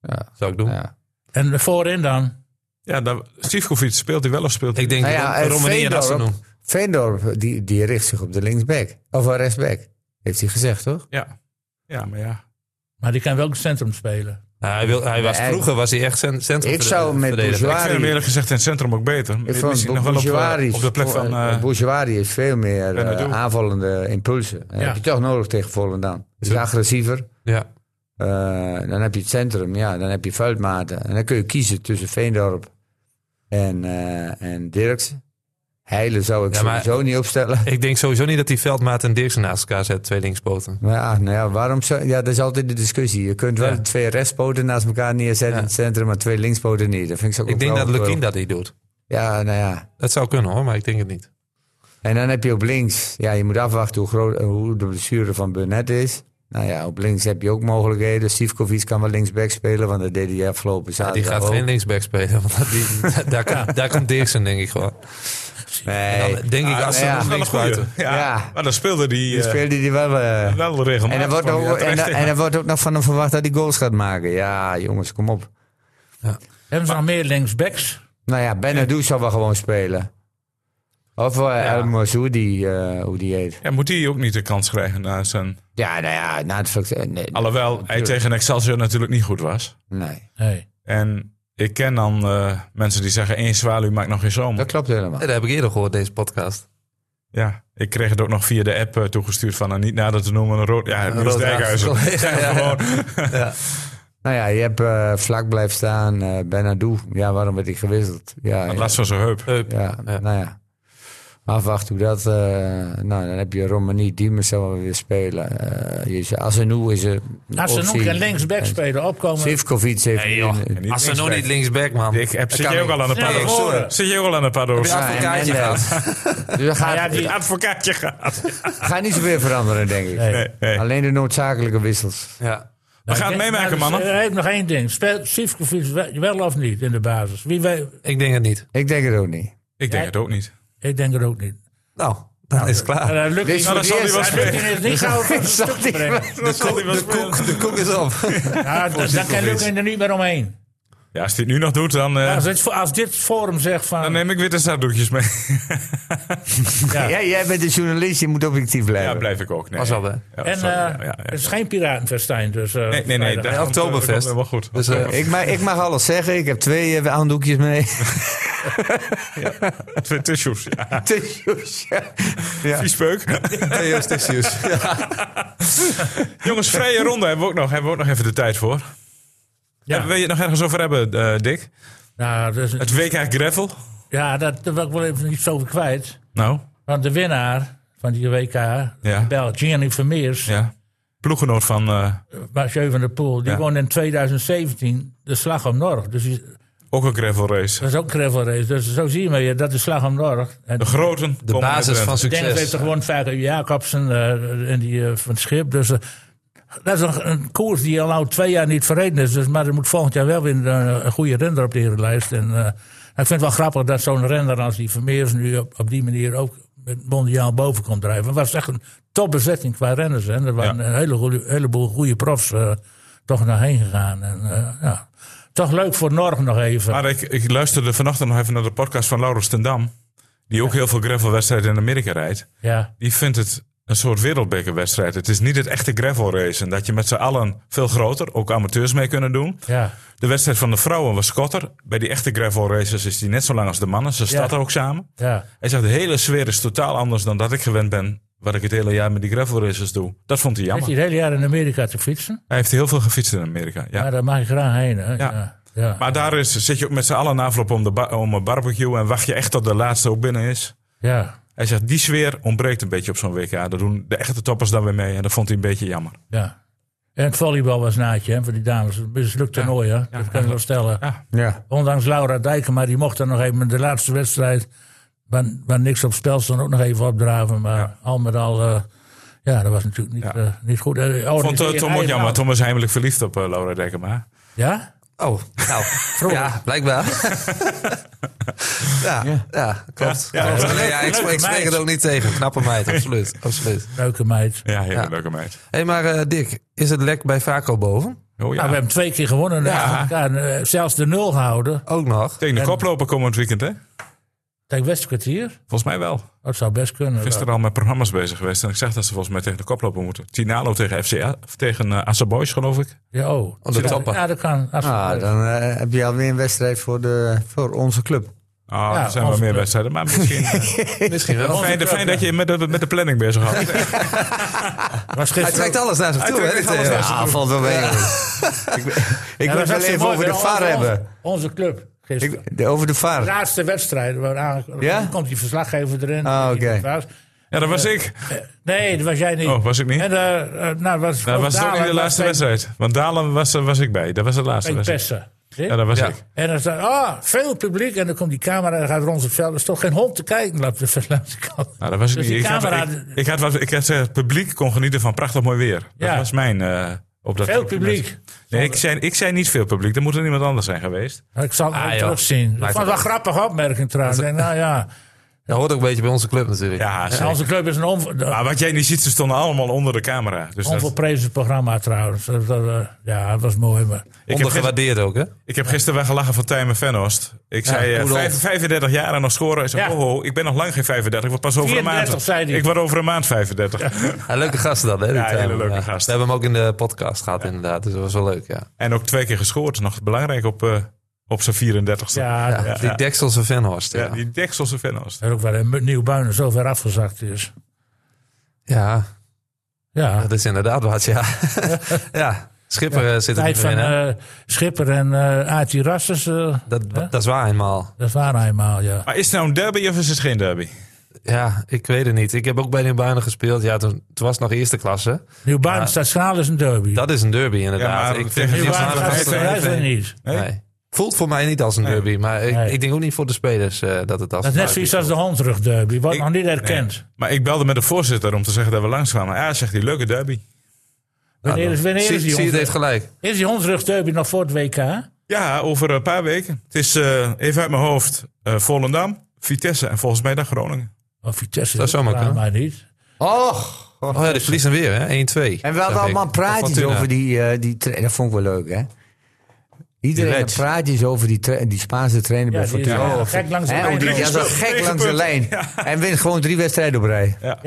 ja. Zou ik doen. ja. En voorin dan? Ja, dan, Sivkovic speelt hij wel of speelt hij Ik denk Nou ja, Rom- eh, Romani en Veendorp, die, die richt zich op de linksback. Of een rechtsback. Heeft hij gezegd, toch? Ja. ja, maar ja. Maar die kan wel ook centrum spelen. Nou, hij, wil, hij was, Nee, vroeger was hij echt cent- centrum Ik zou met Ik vind hem eerlijk gezegd in het centrum ook beter. Ik vond nog wel op, op de plek van... Bourgeois is veel meer Benadou. aanvallende impulsen. Dat heb je toch nodig tegen Volendam. Is agressiever. Ja. Eh, dan heb je het centrum, ja, dan heb je vuilmaten. En dan kun je kiezen tussen Veendorp en, eh en Dirksen. Heilen zou ik Ja, sowieso niet opstellen. Ik denk sowieso niet dat hij Veldmaat en Dirksen naast elkaar zet. Twee linkspoten. Ja, nou ja, waarom zou... Ja, dat is altijd de discussie. Je kunt wel Ja. twee rechtspoten naast elkaar neerzetten Ja. in het centrum, maar twee linkspoten niet. Dat vind ik zo Ik denk dat Lukien dat niet doet. Ja, nou ja. Dat zou kunnen hoor, maar ik denk het niet. En dan heb je op links... Ja, je moet afwachten hoe, groot, hoe de blessure van Burnett is. Nou ja, op links heb je ook mogelijkheden. Sivkovic kan wel linksback spelen, want dat deed hij afgelopen Ja, zaterdag die gaat ook. geen linksback spelen. Want die, daar, komt, daar komt Dirksen denk ik gewoon. Nee, Dan denk ik ah, als ja. links buiten. Ja, Ja. maar dan speelde die, die eh, speelde die wel... eh, wel regelmatig. en er wordt, ja, ook, en, er- ja. en er wordt ook nog van hem verwacht dat hij goals gaat maken. Ja, jongens, kom op. Hebben ze nog meer linksbacks? Nou ja, Benadou zou wel gewoon spelen. Of uh, El Mozoudi, eh, hoe die heet. Ja, moet hij ook niet de kans krijgen na zijn... Ja, nou ja, na het... eh, Nee, Alhoewel hij tegen Excelsior natuurlijk niet goed was. nee, Nee. En ik ken dan eh, mensen die zeggen... één zwaluw maakt nog geen zomer. dat klopt helemaal. Dat heb ik eerder gehoord, deze podcast. Ja, ik kreeg het ook nog via de app toegestuurd van... een niet nader te noemen een rood... Ja, Niels rood Dijkhuizen. Ja, Ja, ja. gewoon. Nou ja, je hebt vlak blijven staan. eh Benadou, ja, waarom werd hij gewisseld? Ja, Dat ja, last van zijn heup. Heup. ja, Ja. nou ja. Afwachten hoe dat... eh, nou, dan heb je Romani, Diemers zal wel weer spelen. Uh, je, Asenu is er Als ze nog een linksback spelen, opkomen. Sivkovic heeft... Nee, joh. niet Als ze nog linksback. niet linksback, man. Ik heb, zit kan je ook al aan paar voren. Zit je ook al aan een paar doos? Ja, advocaatje gaat. Dus ja, die- advocaatje gaat. gaat niet zoveel veranderen, denk ik. Nee. Nee, nee. Alleen de noodzakelijke wissels. Ja. We gaan Nou, het meemaken, maar mannen. Er heeft nog één ding. Speelt Sivkovic wel- wel of niet in de basis? Wie weet, Ik denk het niet. Ik denk het ook niet. Ik denk het ook niet. Ik denk het ook niet. Nou, dan is het klaar. Uh, lukt Dit is niet. dan zal het hij wel Lukt niet, gauw van stuk brengen. Dat De koek, is op. Ja, dan dan kan Luc er niet meer omheen. Ja, als hij het nu nog doet, dan, eh, Als dit, als dit forum zegt van... dan neem ik witte zakdoekjes mee. ja. Ja, jij bent een journalist, je moet objectief blijven. Ja, blijf ik ook. Nee. Was al, hè? Ja, En eh, Ja, ja, ja. het is geen piratenfestijn, dus... eh, Nee, nee, nee. vrijdag. dat Oktoberfest. wel goed. Dus, Ik mag, ik mag alles zeggen, ik heb twee aandoekjes mee. Twee tissues. Ja. Tissues, ja. Ja. Viespeuk. Tissues. Jongens, vrije ronde hebben we ook nog, hebben we ook nog even de tijd voor. Ja. Wil je het nog ergens over hebben, eh, Dick? Nou, dus, Het WK Gravel? ja, dat, daar wil ik wel even iets over kwijt. Nou, Want de winnaar van die WK, Ja. Bel, Gianni Vermeers, ja. Ploeggenoot van eh, Mathieu van der Poel, die Ja. won in 2017 de Slag om Norg. Dus die- ook een gravel race. dat is ook een gravel race. Dus zo zie je maar, dat is Slag om Norg. En De groten. De basis van Dennis heeft succes. er gewoon vaak Jacobsen eh, en die eh, van het schip. Dus dat is een, koers die al nou twee jaar niet verreden is. Dus, maar er moet volgend jaar wel weer een, een goede renner op de herenlijst. En eh, ik vind het wel grappig dat zo'n renner als die Vermeers nu op, op die manier ook met mondiaal boven komt drijven. Het was echt een topbezetting qua renners. Hè. Er waren Ja. een hele heleboel goede profs eh, toch naar heen gegaan. En, eh, ja. Toch leuk voor Norg nog even. Maar ik, ik luisterde vanochtend nog even naar de podcast van Laurens ten Dam. Die ook heel veel gravelwedstrijden in Amerika rijdt. ja. Die vindt het een soort wereldbekerwedstrijd. Het is niet het echte gravel racen. Dat je met z'n allen veel groter, ook amateurs mee kunnen doen. Ja. De wedstrijd van de vrouwen was korter. Bij die echte gravel races is die net zo lang als de mannen. Ze starten ook samen. Ja. Hij zegt, de hele sfeer is totaal anders dan dat ik gewend ben. Wat ik het hele jaar met die gravel races doe. Dat vond hij jammer. hij het hele jaar in Amerika te fietsen? Hij heeft heel veel gefietst in Amerika. Ja. Ja, daar mag je graag heen. Hè? Ja. Ja. Maar daar is, zit je ook met z'n allen na afloop om, de om een barbecue. En wacht je echt tot de laatste ook binnen is. ja. Hij zegt, die sfeer ontbreekt een beetje op zo'n WK. Daar doen de echte toppers dan weer mee. En dat vond hij een beetje jammer. Ja. En het volleybal was naadje hè, voor die dames. Een mislukt toernooi, hè? dat kan ik wel stellen. Ja. Ja. Ondanks Laura Dijkema, die mocht er nog even de laatste wedstrijd... waar, waar niks op spel stond, ook nog even opdraven. Maar al met al, eh, ja, dat was natuurlijk niet, Ja. eh, niet goed. Eh, Ik vond Tom ook jammer. Tom was heimelijk verliefd op Laura Dekkema. Ja? Oh, nou. ja, blijkbaar. ja, ja, klopt. Ja, ja. Klopt. Nee, ja, ik, ik spreek het ook niet tegen. Knappe meid, absoluut. absoluut. Leuke meid. Ja, hele Ja. leuke meid. Hé, hey, maar eh, Dick, is het lek bij Vaco boven? Oh, ja. Nou, we hebben twee keer gewonnen. Ja. En, eh, zelfs de nul gehouden. Ook nog? Tegen de koploper komend weekend, hè? Tegen Westkwartier. Volgens mij wel. Dat zou best kunnen. Gisteren al met programma's bezig geweest. En ik zeg dat ze volgens mij tegen de koploper moeten. Tinalo tegen FCA. Of tegen eh Boys, geloof ik. Ja, oh. Oh, ja, dat kan. Ah, dan eh, heb je alweer een wedstrijd voor, de, voor onze club. Ah, Ja, er zijn wel meer club. wedstrijden. Maar misschien... eh, Misschien wel. fijn, fijn dat je met de, met de planning bezig had. was Hij trekt alles naar zich toe, hè? trekt die alles Theo? naar Ja, valt wel mee. Ik, ik Ja, wil het even over de VAR hebben. Onze club. Gisteren. Ik, de, over de De VAR. laatste wedstrijd. Waar aan, Ja? Dan komt die verslaggever erin. Ah, oké. Ja, dat was ik. Nee, dat was jij niet. Oh, was ik niet? En, eh, eh, nou, was, Dat was ook niet de laatste wedstrijd. Want Dalen was, was ik bij. Dat was de laatste Bij wedstrijd. Pessen. Ja, dat was Ja. ik. En dan staat, ah, veel publiek. En dan komt die camera en gaat rond het veld. Er is toch geen hond te kijken langs de de kant. Nou, dat was ik Dus niet. Ik had, camera- ik, ik had wat, ik had gezegd, het publiek kon genieten van prachtig mooi weer. Dat Ja. was mijn... eh op dat Veel publiek. Nee, ik zei, ik zei niet veel publiek. Er moet er iemand anders zijn geweest. Ik zal het Ah, terugzien. Ik vond het wel grappige opmerking trouwens. Ik denk, nou ja, Dat hoort ook een beetje bij onze club natuurlijk. Ja, onze club is een Maar wat jij niet ziet, ze stonden allemaal onder de camera. Dus dat, programma trouwens. Dat, dat, eh, ja, dat was mooi. Maar ik, heb gister- Ondergewaardeerd ook, hè? ik heb gisteren wel gelachen van Tijmen Venhorst. Ik zei eh, dan? vijf- 35 jaar en nog scoren. Ik zei, Ja. oh, oh, ik ben nog lang geen 35. Ik word pas over een 34 maand. Ik word over een maand 35. Ja, leuke gast dan, hè? die Ja, hele leuke gast. We hebben hem ook in de podcast gehad, inderdaad. Dus dat was wel leuk, ja. En ook twee keer gescoord. Nog belangrijk op, eh, op zijn 34ste. ja, ja, dat die Dekselse Venhorst, ja. Ja, die Dekselse Venhorst. er ook wel een nieuw buinen zo ver afgezakt is. Ja, Ja, dat is inderdaad wat, ja. ja, Schipper eh, zit er niet van in, eh, Schipper en Rasses. eh, Dat, hè? dat is waar eenmaal. dat waren eenmaal, ja. Maar is het nou een derby of is het geen derby? Ja, ik weet het niet. Ik heb ook bij de Buinen gespeeld. Ja, toen, toen was het nog eerste klasse. Nieuw buinen Ja. staat Schaal is een derby. Dat is een derby, inderdaad. Ja, maar ik vind het buinen Schaal staat is is geen er derby. niet. Nee. Voelt voor mij niet als een derby, maar ik, Nee. ik denk ook niet voor de spelers eh, dat het als Dat is net zoiets als de Hondrug derby. Wordt Ik- nog niet erkend. Nee. Maar ik belde met de voorzitter om te zeggen dat we langskwamen. Ja, zegt hij, leuke derby. Wanneer is, wanneer Zie, is die zie je het heeft Hondrug? gelijk. Is die Hondrug derby nog voor het WK? Ja, over een paar weken. Het is eh, even uit mijn hoofd eh, Volendam, Vitesse en volgens mij dan Groningen. Of Vitesse? Dat zou maar kunnen. mij niet. Och. Oh ja, die verliezen weer, hè? 1-2. En we hadden allemaal praatjes over die, eh die tra- Dat vond ik wel leuk, hè? Iedereen had wedge. praatjes over die, tra- die Spaanse trainer Ja, bij Fortuna. ja, gek langs de lijn. die-. Ja, gek langs de lijn. En wint gewoon drie wedstrijden op rij. Ja.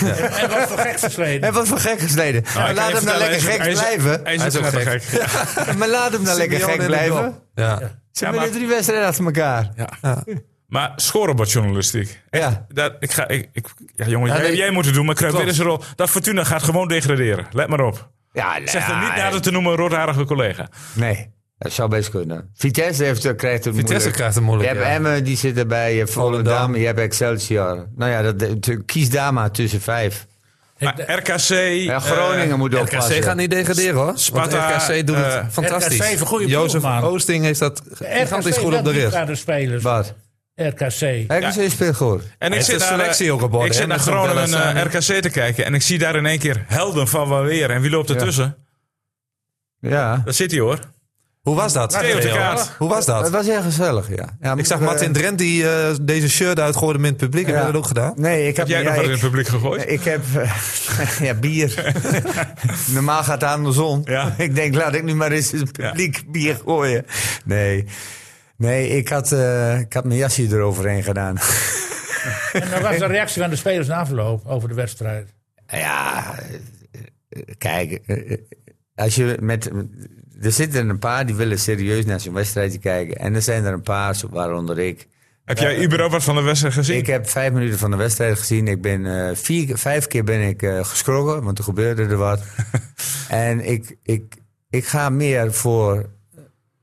En, en wat voor gek versleden. En wat voor gek gesleden. Nou, laat hem nou lekker hij gek blijven. Hij is, Hij ook gek. gek. Ja. Maar laat hem nou lekker gek blijven. Ja. Ze Ja, hebben drie wedstrijden achter elkaar. Ja. Maar scorebordjournalistiek. Ja. Dat, ik ga, ik, ik, ja, jongen, Ja, jij, nee, jij moet het doen, maar ik weer eens een rol. Dat Fortuna gaat gewoon degraderen. Let maar op. Ja, Zeg er niet nader te noemen een roodharige collega. Nee, dat zou best kunnen. Vitesse heeft, eh, krijgt het Vitesse moeilijk. krijgt het moeilijk, Je hebt ja. Emmen, die zit erbij. Je hebt Volendam, Volendam. je hebt Excelsior. Nou ja, dat, dat- kies daar maar tussen vijf. Maar RKC... Ja, Groningen eh, moet oppassen. RKC gaat niet degraderen hoor. Sparta, Want RKC doet het eh, fantastisch. RKC heeft een goede Jozef. Oosting heeft dat gigantisch goed op de rit. rit. de spelers. Wat? RKC. RKC speelt goed. En ik zit selectie ook op ik zit naar Groningen Bellassani. eh, RKC te kijken. En ik zie daar in één keer helden van wel weer. En wie loopt ertussen? Ja. Dat zit hij hoor. Hoe was dat? Hoe was Het dat? was heel gezellig, ja. ja Ik zag Martin eh, Drent die eh, deze shirt uitgooide met het publiek. Heb Ja. je dat ook gedaan? Nee, ik heb, Heb jij ja, nog wat in het publiek gegooid? ik heb eh, ja, bier. Normaal gaat het aan de zon. Ja. ik denk, laat ik nu maar eens het publiek bier gooien. Nee. Nee, ik had, eh, ik had mijn jasje eroverheen gedaan. En dan was de reactie van de spelers na afloop over de wedstrijd. Ja, kijk, eh, eh, als je met. Er zitten een paar die willen serieus naar zo'n wedstrijdje kijken. En er zijn er een paar, waaronder ik. Heb jij überhaupt wat van de wedstrijd gezien? Ik heb vijf minuten van de wedstrijd gezien. Ik ben eh, vier, vijf keer ben ik eh, geschrokken, want er gebeurde er wat. en ik, ik, ik ga meer voor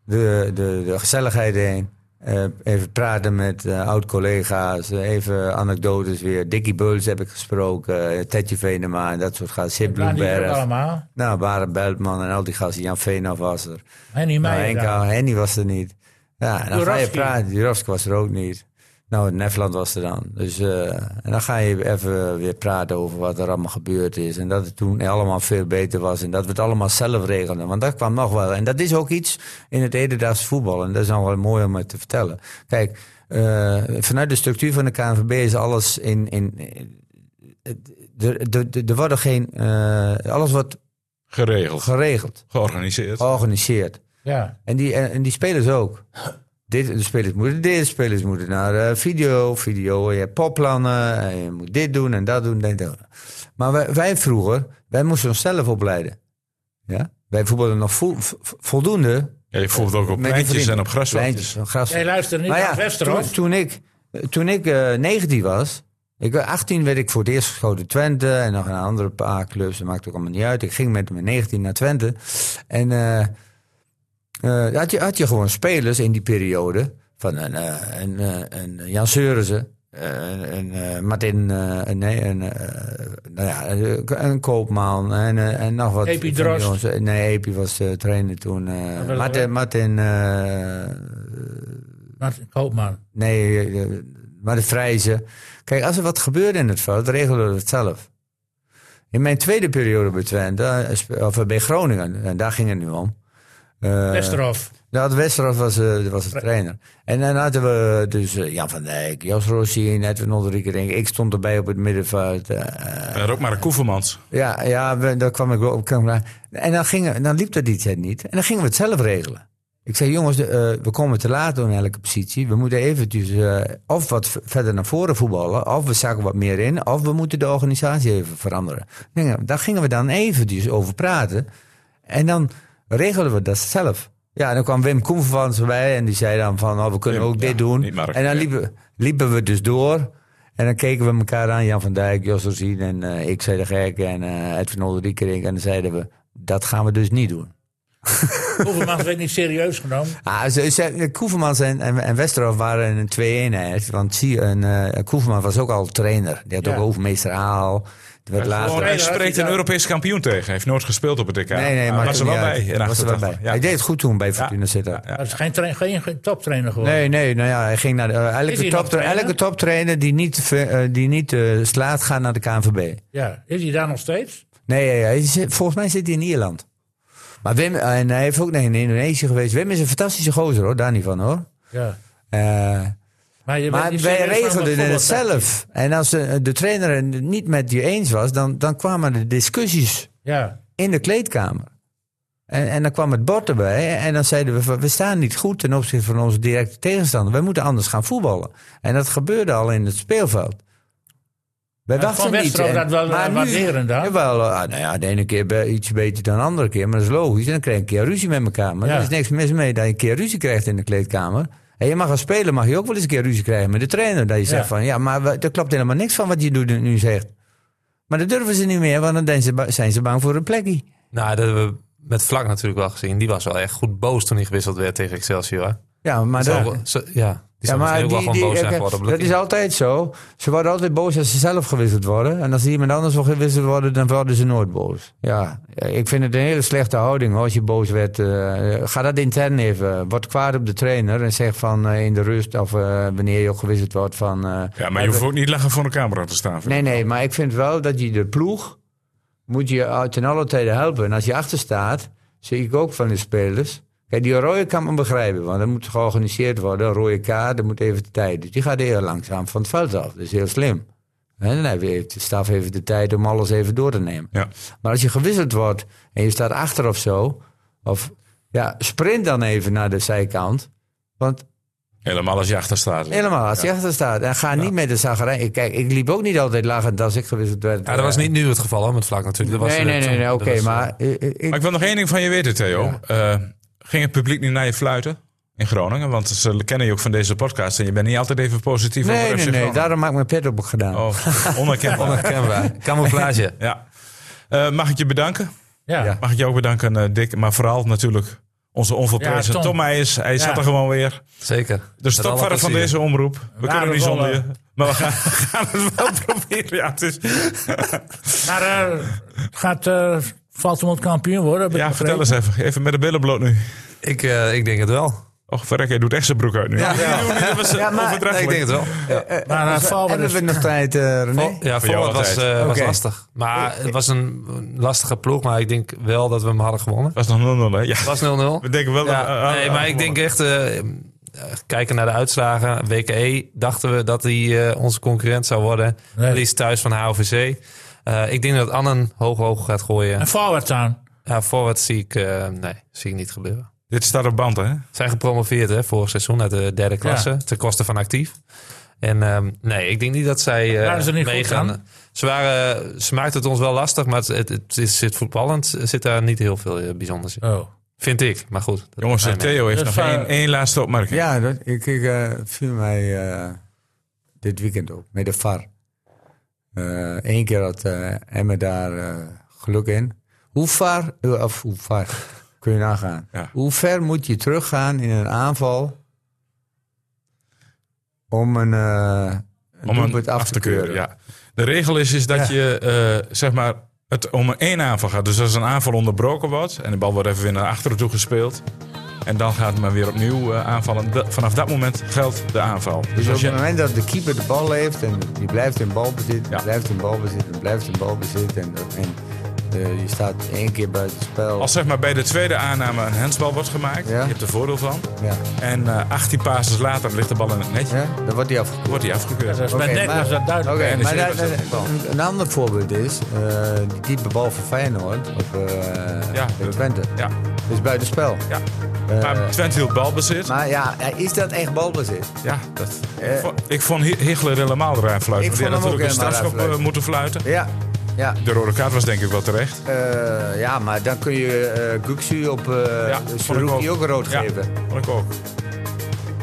de, de, de gezelligheid heen. Eh, even praten met eh, oud-collega's. even anekdotes weer. Dickie Beuls heb ik gesproken. eh, Tetje Venema en dat soort gasten. Ook Bloemberg. allemaal. Nou, Barend Beltman en al die gasten. Jan Veenhoff was er. En die Nou, Meijer Henk, daar. Henny was er niet. Ja, en dan ga je praten. Jurovski was er ook niet. Nou, Nefland was er dan. Dus, eh, en dan ga je even weer praten over wat er allemaal gebeurd is. En dat het toen allemaal veel beter was. En dat we het allemaal zelf regelden. Want dat kwam nog wel. En dat is ook iets in het hedendaags voetbal. En dat is dan wel mooi om het te vertellen. Kijk, eh, vanuit de structuur van de KNVB is alles in... in, in- er, er, er, er worden geen... eh, alles wordt Geregeld. geregeld, Georganiseerd. georganiseerd. Ja. En die, en, en die spelers ook. Dit, de spelers moeten dit, de spelers moeten naar eh, video, video. Je hebt popplannen, en je moet dit doen en dat doen. en dat. Maar wij, wij vroeger, wij moesten onszelf opleiden. Ja? Wij voetbalden nog vo- vo- voldoende. Ja, je voelt ook op pleintjes en op grasveldjes. Jij luistert niet Maar naar ja, Westerhof. toen, toen ik, toen ik eh 19 was, ik, was 18 werd ik voor het eerst geschoten Twente en nog een andere paar clubs, dat maakt ook allemaal niet uit. Ik ging met mijn 19 naar Twente en eh, eh, had, je, had je gewoon spelers in die periode van een, eh, een, eh, een Jan Seurissen, eh, een, een eh, Martin, eh, nee, een, eh, nou ja, een Koopman en, eh, en nog wat. Epi Drost. Nee, Epi was eh, trainer toen. eh, Martin, Martin eh, Martin Koopman. Nee, eh, maar de Vrijze. Kijk, als er wat gebeurde in het veld, regelen we het zelf. In mijn tweede periode bij Twente, eh, of bij Groningen, en daar ging het nu om. Eh, Westerhof. dat Westerhof was, eh, was de trainer. En dan hadden we dus eh, Jan van Dijk, Jos Rossi, Edwin Olderiekerink. Ik stond erbij op het middenveld. eh, En ook maar een Koevermans. ja, ja we- daar kwam ik wel op. En dan, gingen, dan liep dat iets niet. En dan gingen we het zelf regelen. Ik zei, jongens, de, eh, we komen te laat in elke positie. We moeten eventjes eh, of wat verder naar voren voetballen, of we zakken wat meer in, of we moeten de organisatie even veranderen. Nou, Daar gingen we dan eventjes over praten. En dan regelden we dat zelf. Ja, en dan kwam Wim Koenvans erbij en die zei dan van, oh, we kunnen Wim, ook dit ja, doen. Mark, en dan ja. liepen, liepen we dus door. En dan keken we elkaar aan, Jan van Dijk, Jos Rosien en eh, ik zei de gek en eh Edwin Olderiekerink. En dan zeiden we, dat gaan we dus niet doen. Hoevermans werd niet serieus genomen. Ah, ze, ze, Koevermans en, en, en Westerhof waren een twee-eenheid. Want zie, en, eh Koeverman was ook al trainer. Die had Ja. ook overmeester Aal. Werd later... hij spreekt hij een Europese kampioen tegen. Hij heeft nooit gespeeld op het EK. Nee, nee, maar was er wel bij. was er wel 88. bij. Ja. Hij deed het goed toen bij Ja. Fortuna Sittard. Ja. Dat is geen, geen, toptrainer geworden. Nee, nee, nou ja, hij ging naar de, eh, elke, hij elke toptrainer die niet, eh, die niet eh, slaat, gaat naar de KNVB. Ja. Is hij daar nog steeds? Nee, hij zit- volgens mij zit hij in Ierland. Maar Wim, en hij heeft ook nog in Indonesië geweest. Wim is een fantastische gozer hoor, daar niet van hoor. Ja. Eh, Maar, wij regelden het zelf. En als de, de trainer het niet met je eens was, dan, dan kwamen de discussies Ja. in de kleedkamer. En, en dan kwam het bord erbij. En dan zeiden we: we staan niet goed ten opzichte van onze directe tegenstander. We moeten anders gaan voetballen. En dat gebeurde al in het speelveld. Wij Van niet. En- dat wel, maar eh, waarderen dan? Jawel, ah, nou ja, de ene keer be- iets beter dan de andere keer. Maar dat is logisch. En dan krijg je een keer ruzie met elkaar. Maar Ja. er is niks mis mee dat je een keer ruzie krijgt in de kleedkamer. En je mag als speler mag je ook wel eens een keer ruzie krijgen met de trainer. Dat je zegt van, ja, maar er klopt helemaal niks van wat je doet, nu zegt. Maar dat durven ze niet meer, want dan zijn ze, ba- zijn ze bang voor een plekje. Nou, dat hebben we met Vlak natuurlijk wel gezien. Die was wel echt goed boos toen hij gewisseld werd tegen Excelsior. Ja, maar dat... zo- ja, die Ja, maar die, gewoon die, boos zijn ik- geworden op dat is altijd zo. Ze worden altijd boos als ze zelf gewisseld worden. En als er iemand anders wil gewisseld worden, dan worden ze nooit boos. Ja, ik vind het een hele slechte houding hoor, als je boos werd. eh, ga dat intern even. Word kwaad op de trainer en zeg van eh, in de rust of eh, wanneer je ook gewisseld wordt van... Ja, maar je hoeft ook niet lachen voor een camera te staan. Nee, nee, maar ik vind wel dat je de ploeg moet je uit- ten alle tijde helpen. En als je achter staat, zie ik ook van de spelers. Kijk, die rode kan me begrijpen, want dat moet georganiseerd worden. Een rode kaart, dat moet even de tijd. Dus die gaat heel langzaam van het veld af. Dat is heel slim. En dan heeft de staf even de tijd om alles even door te nemen. Ja. Maar als je gewisseld wordt en je staat achter of zo, of ja, sprint dan even naar de zijkant. Want Helemaal als je achter staat. helemaal, als je achter staat, en ga niet met de zagerij. Kijk, ik liep ook niet altijd lachend als ik gewisseld werd. Ja, dat was niet nu het geval hoor, met Vlak natuurlijk. Dat was, nee, nee, nee, oké, eh, maar ik, Maar ik wil nog één ding van je weten, Theo. Eh, ging het publiek niet naar je fluiten in Groningen? Want ze kennen je ook van deze podcast en je bent niet altijd even positief nee, over nee, nee, daarom heb ik mijn pet op gedaan. Oh, onherkenbaar. Onherkenbaar. Camouflage. ja. Eh, mag ik je bedanken? Ja. Ja. Mag ik je ook bedanken, eh, Dick? Maar vooral natuurlijk onze onvolprezen Ja, Tom. Tom Meijers. Hij zat er gewoon weer. Zeker. De stopverder van deze omroep. We kunnen niet zonder je. Maar we gaan, gaan het wel proberen. Ja, het is, Maar eh, gaat uh, Valtemont kampioen worden? ja vertel eens even. Even met de billen bloot nu. Ik, eh, ik denk het wel. Och, verrek, hij doet echt zijn broek uit nu. Ja. Eh, Ja, maar- Nee, overdrachtelijk. ik denk het wel. Ja. Maar uh, Valver Hebben is... we nog tijd, eh, René? Vol- ja, Voor jou Volward was, eh, was lastig. Maar het was een lastige ploeg. Maar ik denk wel dat we hem hadden gewonnen. Dat was nog 0-0, hè? Ja. Het was 0-0. We denken wel... Ja, eh, nee, eh, maar ik denk echt... eh, eh, kijken naar de uitslagen. WKE dachten we dat hij eh, onze concurrent zou worden. Nee. Verlies thuis van HOVC. Eh, ik denk dat Annen hoog hoog gaat gooien. En forward aan. Ja, forward zie ik, eh, nee, zie ik niet gebeuren. Dit staat op band, hè? Zijn gepromoveerd hè, vorig seizoen uit de derde klasse. Ja. Ten koste van actief. En ehm, nee, ik denk niet dat zij eh ze niet goed meegaan. Ze, waren, ze maakten het ons wel lastig, maar het, het, het is, zit voetballend zit daar niet heel veel bijzonders in. Oh. Vind ik, maar goed. Jongens, Theo heeft Dus, nog één, één laatste opmerking. Ja, dat, ik, ik eh, viel mij eh, dit weekend op met de VAR. Eén keer had eh Emma daar eh, geluk in. Hoe ver, eh, of hoe ver, kun je nagaan. Ja. Hoe ver moet je teruggaan in een aanval om een, eh een om af te keuren? Ja. De regel is, is dat Ja. je eh, zeg maar het om een één aanval gaat. Dus als een aanval onderbroken wordt en de bal wordt even weer naar achteren toe gespeeld. En dan gaat het maar weer opnieuw eh, aanvallen. Vanaf dat moment geldt de aanval. Dus Dus op het moment dat de keeper de bal heeft en die blijft in balbezit, Ja. blijft in balbezit en blijft in balbezit en, en eh, je staat één keer buiten het spel. als zeg maar bij de tweede aanname een handsbal wordt gemaakt, Ja. je hebt er voordeel van. ja. En eh 18 passes later ligt de bal in het netje, ja, dan wordt hij afgekeurd. wordt hij afgekeurd. Dat is maar- was dat duidelijk. De daar- een, een ander voorbeeld is, eh die diepe bal van Feyenoord op eh dat- Twente. Ja, is buitenspel. ja. Eh, Maar Twente hield balbezit. maar ja, is dat echt balbezit? Ja, dat, Eh, ik vond- Hichler helemaal eraan fluiten. Ik Die vond hem ook natuurlijk een helemaal strafschop eh, moeten fluiten. Ja, ja. De rode kaart was denk ik wel terecht. Eh, ja, maar dan kun je eh Guxu op uh, Ja, ook. ook. ook rood Ja, geven. vond ik ook.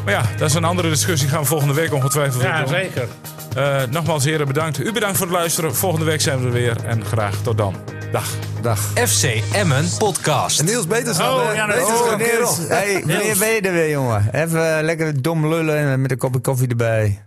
Maar ja, dat is een andere discussie. Gaan we volgende week ongetwijfeld weer Ja, doen. zeker. Eh, nogmaals heren bedankt. U bedankt voor het luisteren. Volgende week zijn we er weer. En graag tot dan. Dag. Dag. FC Emmen Podcast. En Niels Beterschap. Oh, ja, dat is. Niels, hey, je er weer, jongen? Even lekker dom lullen en met een kopje koffie erbij.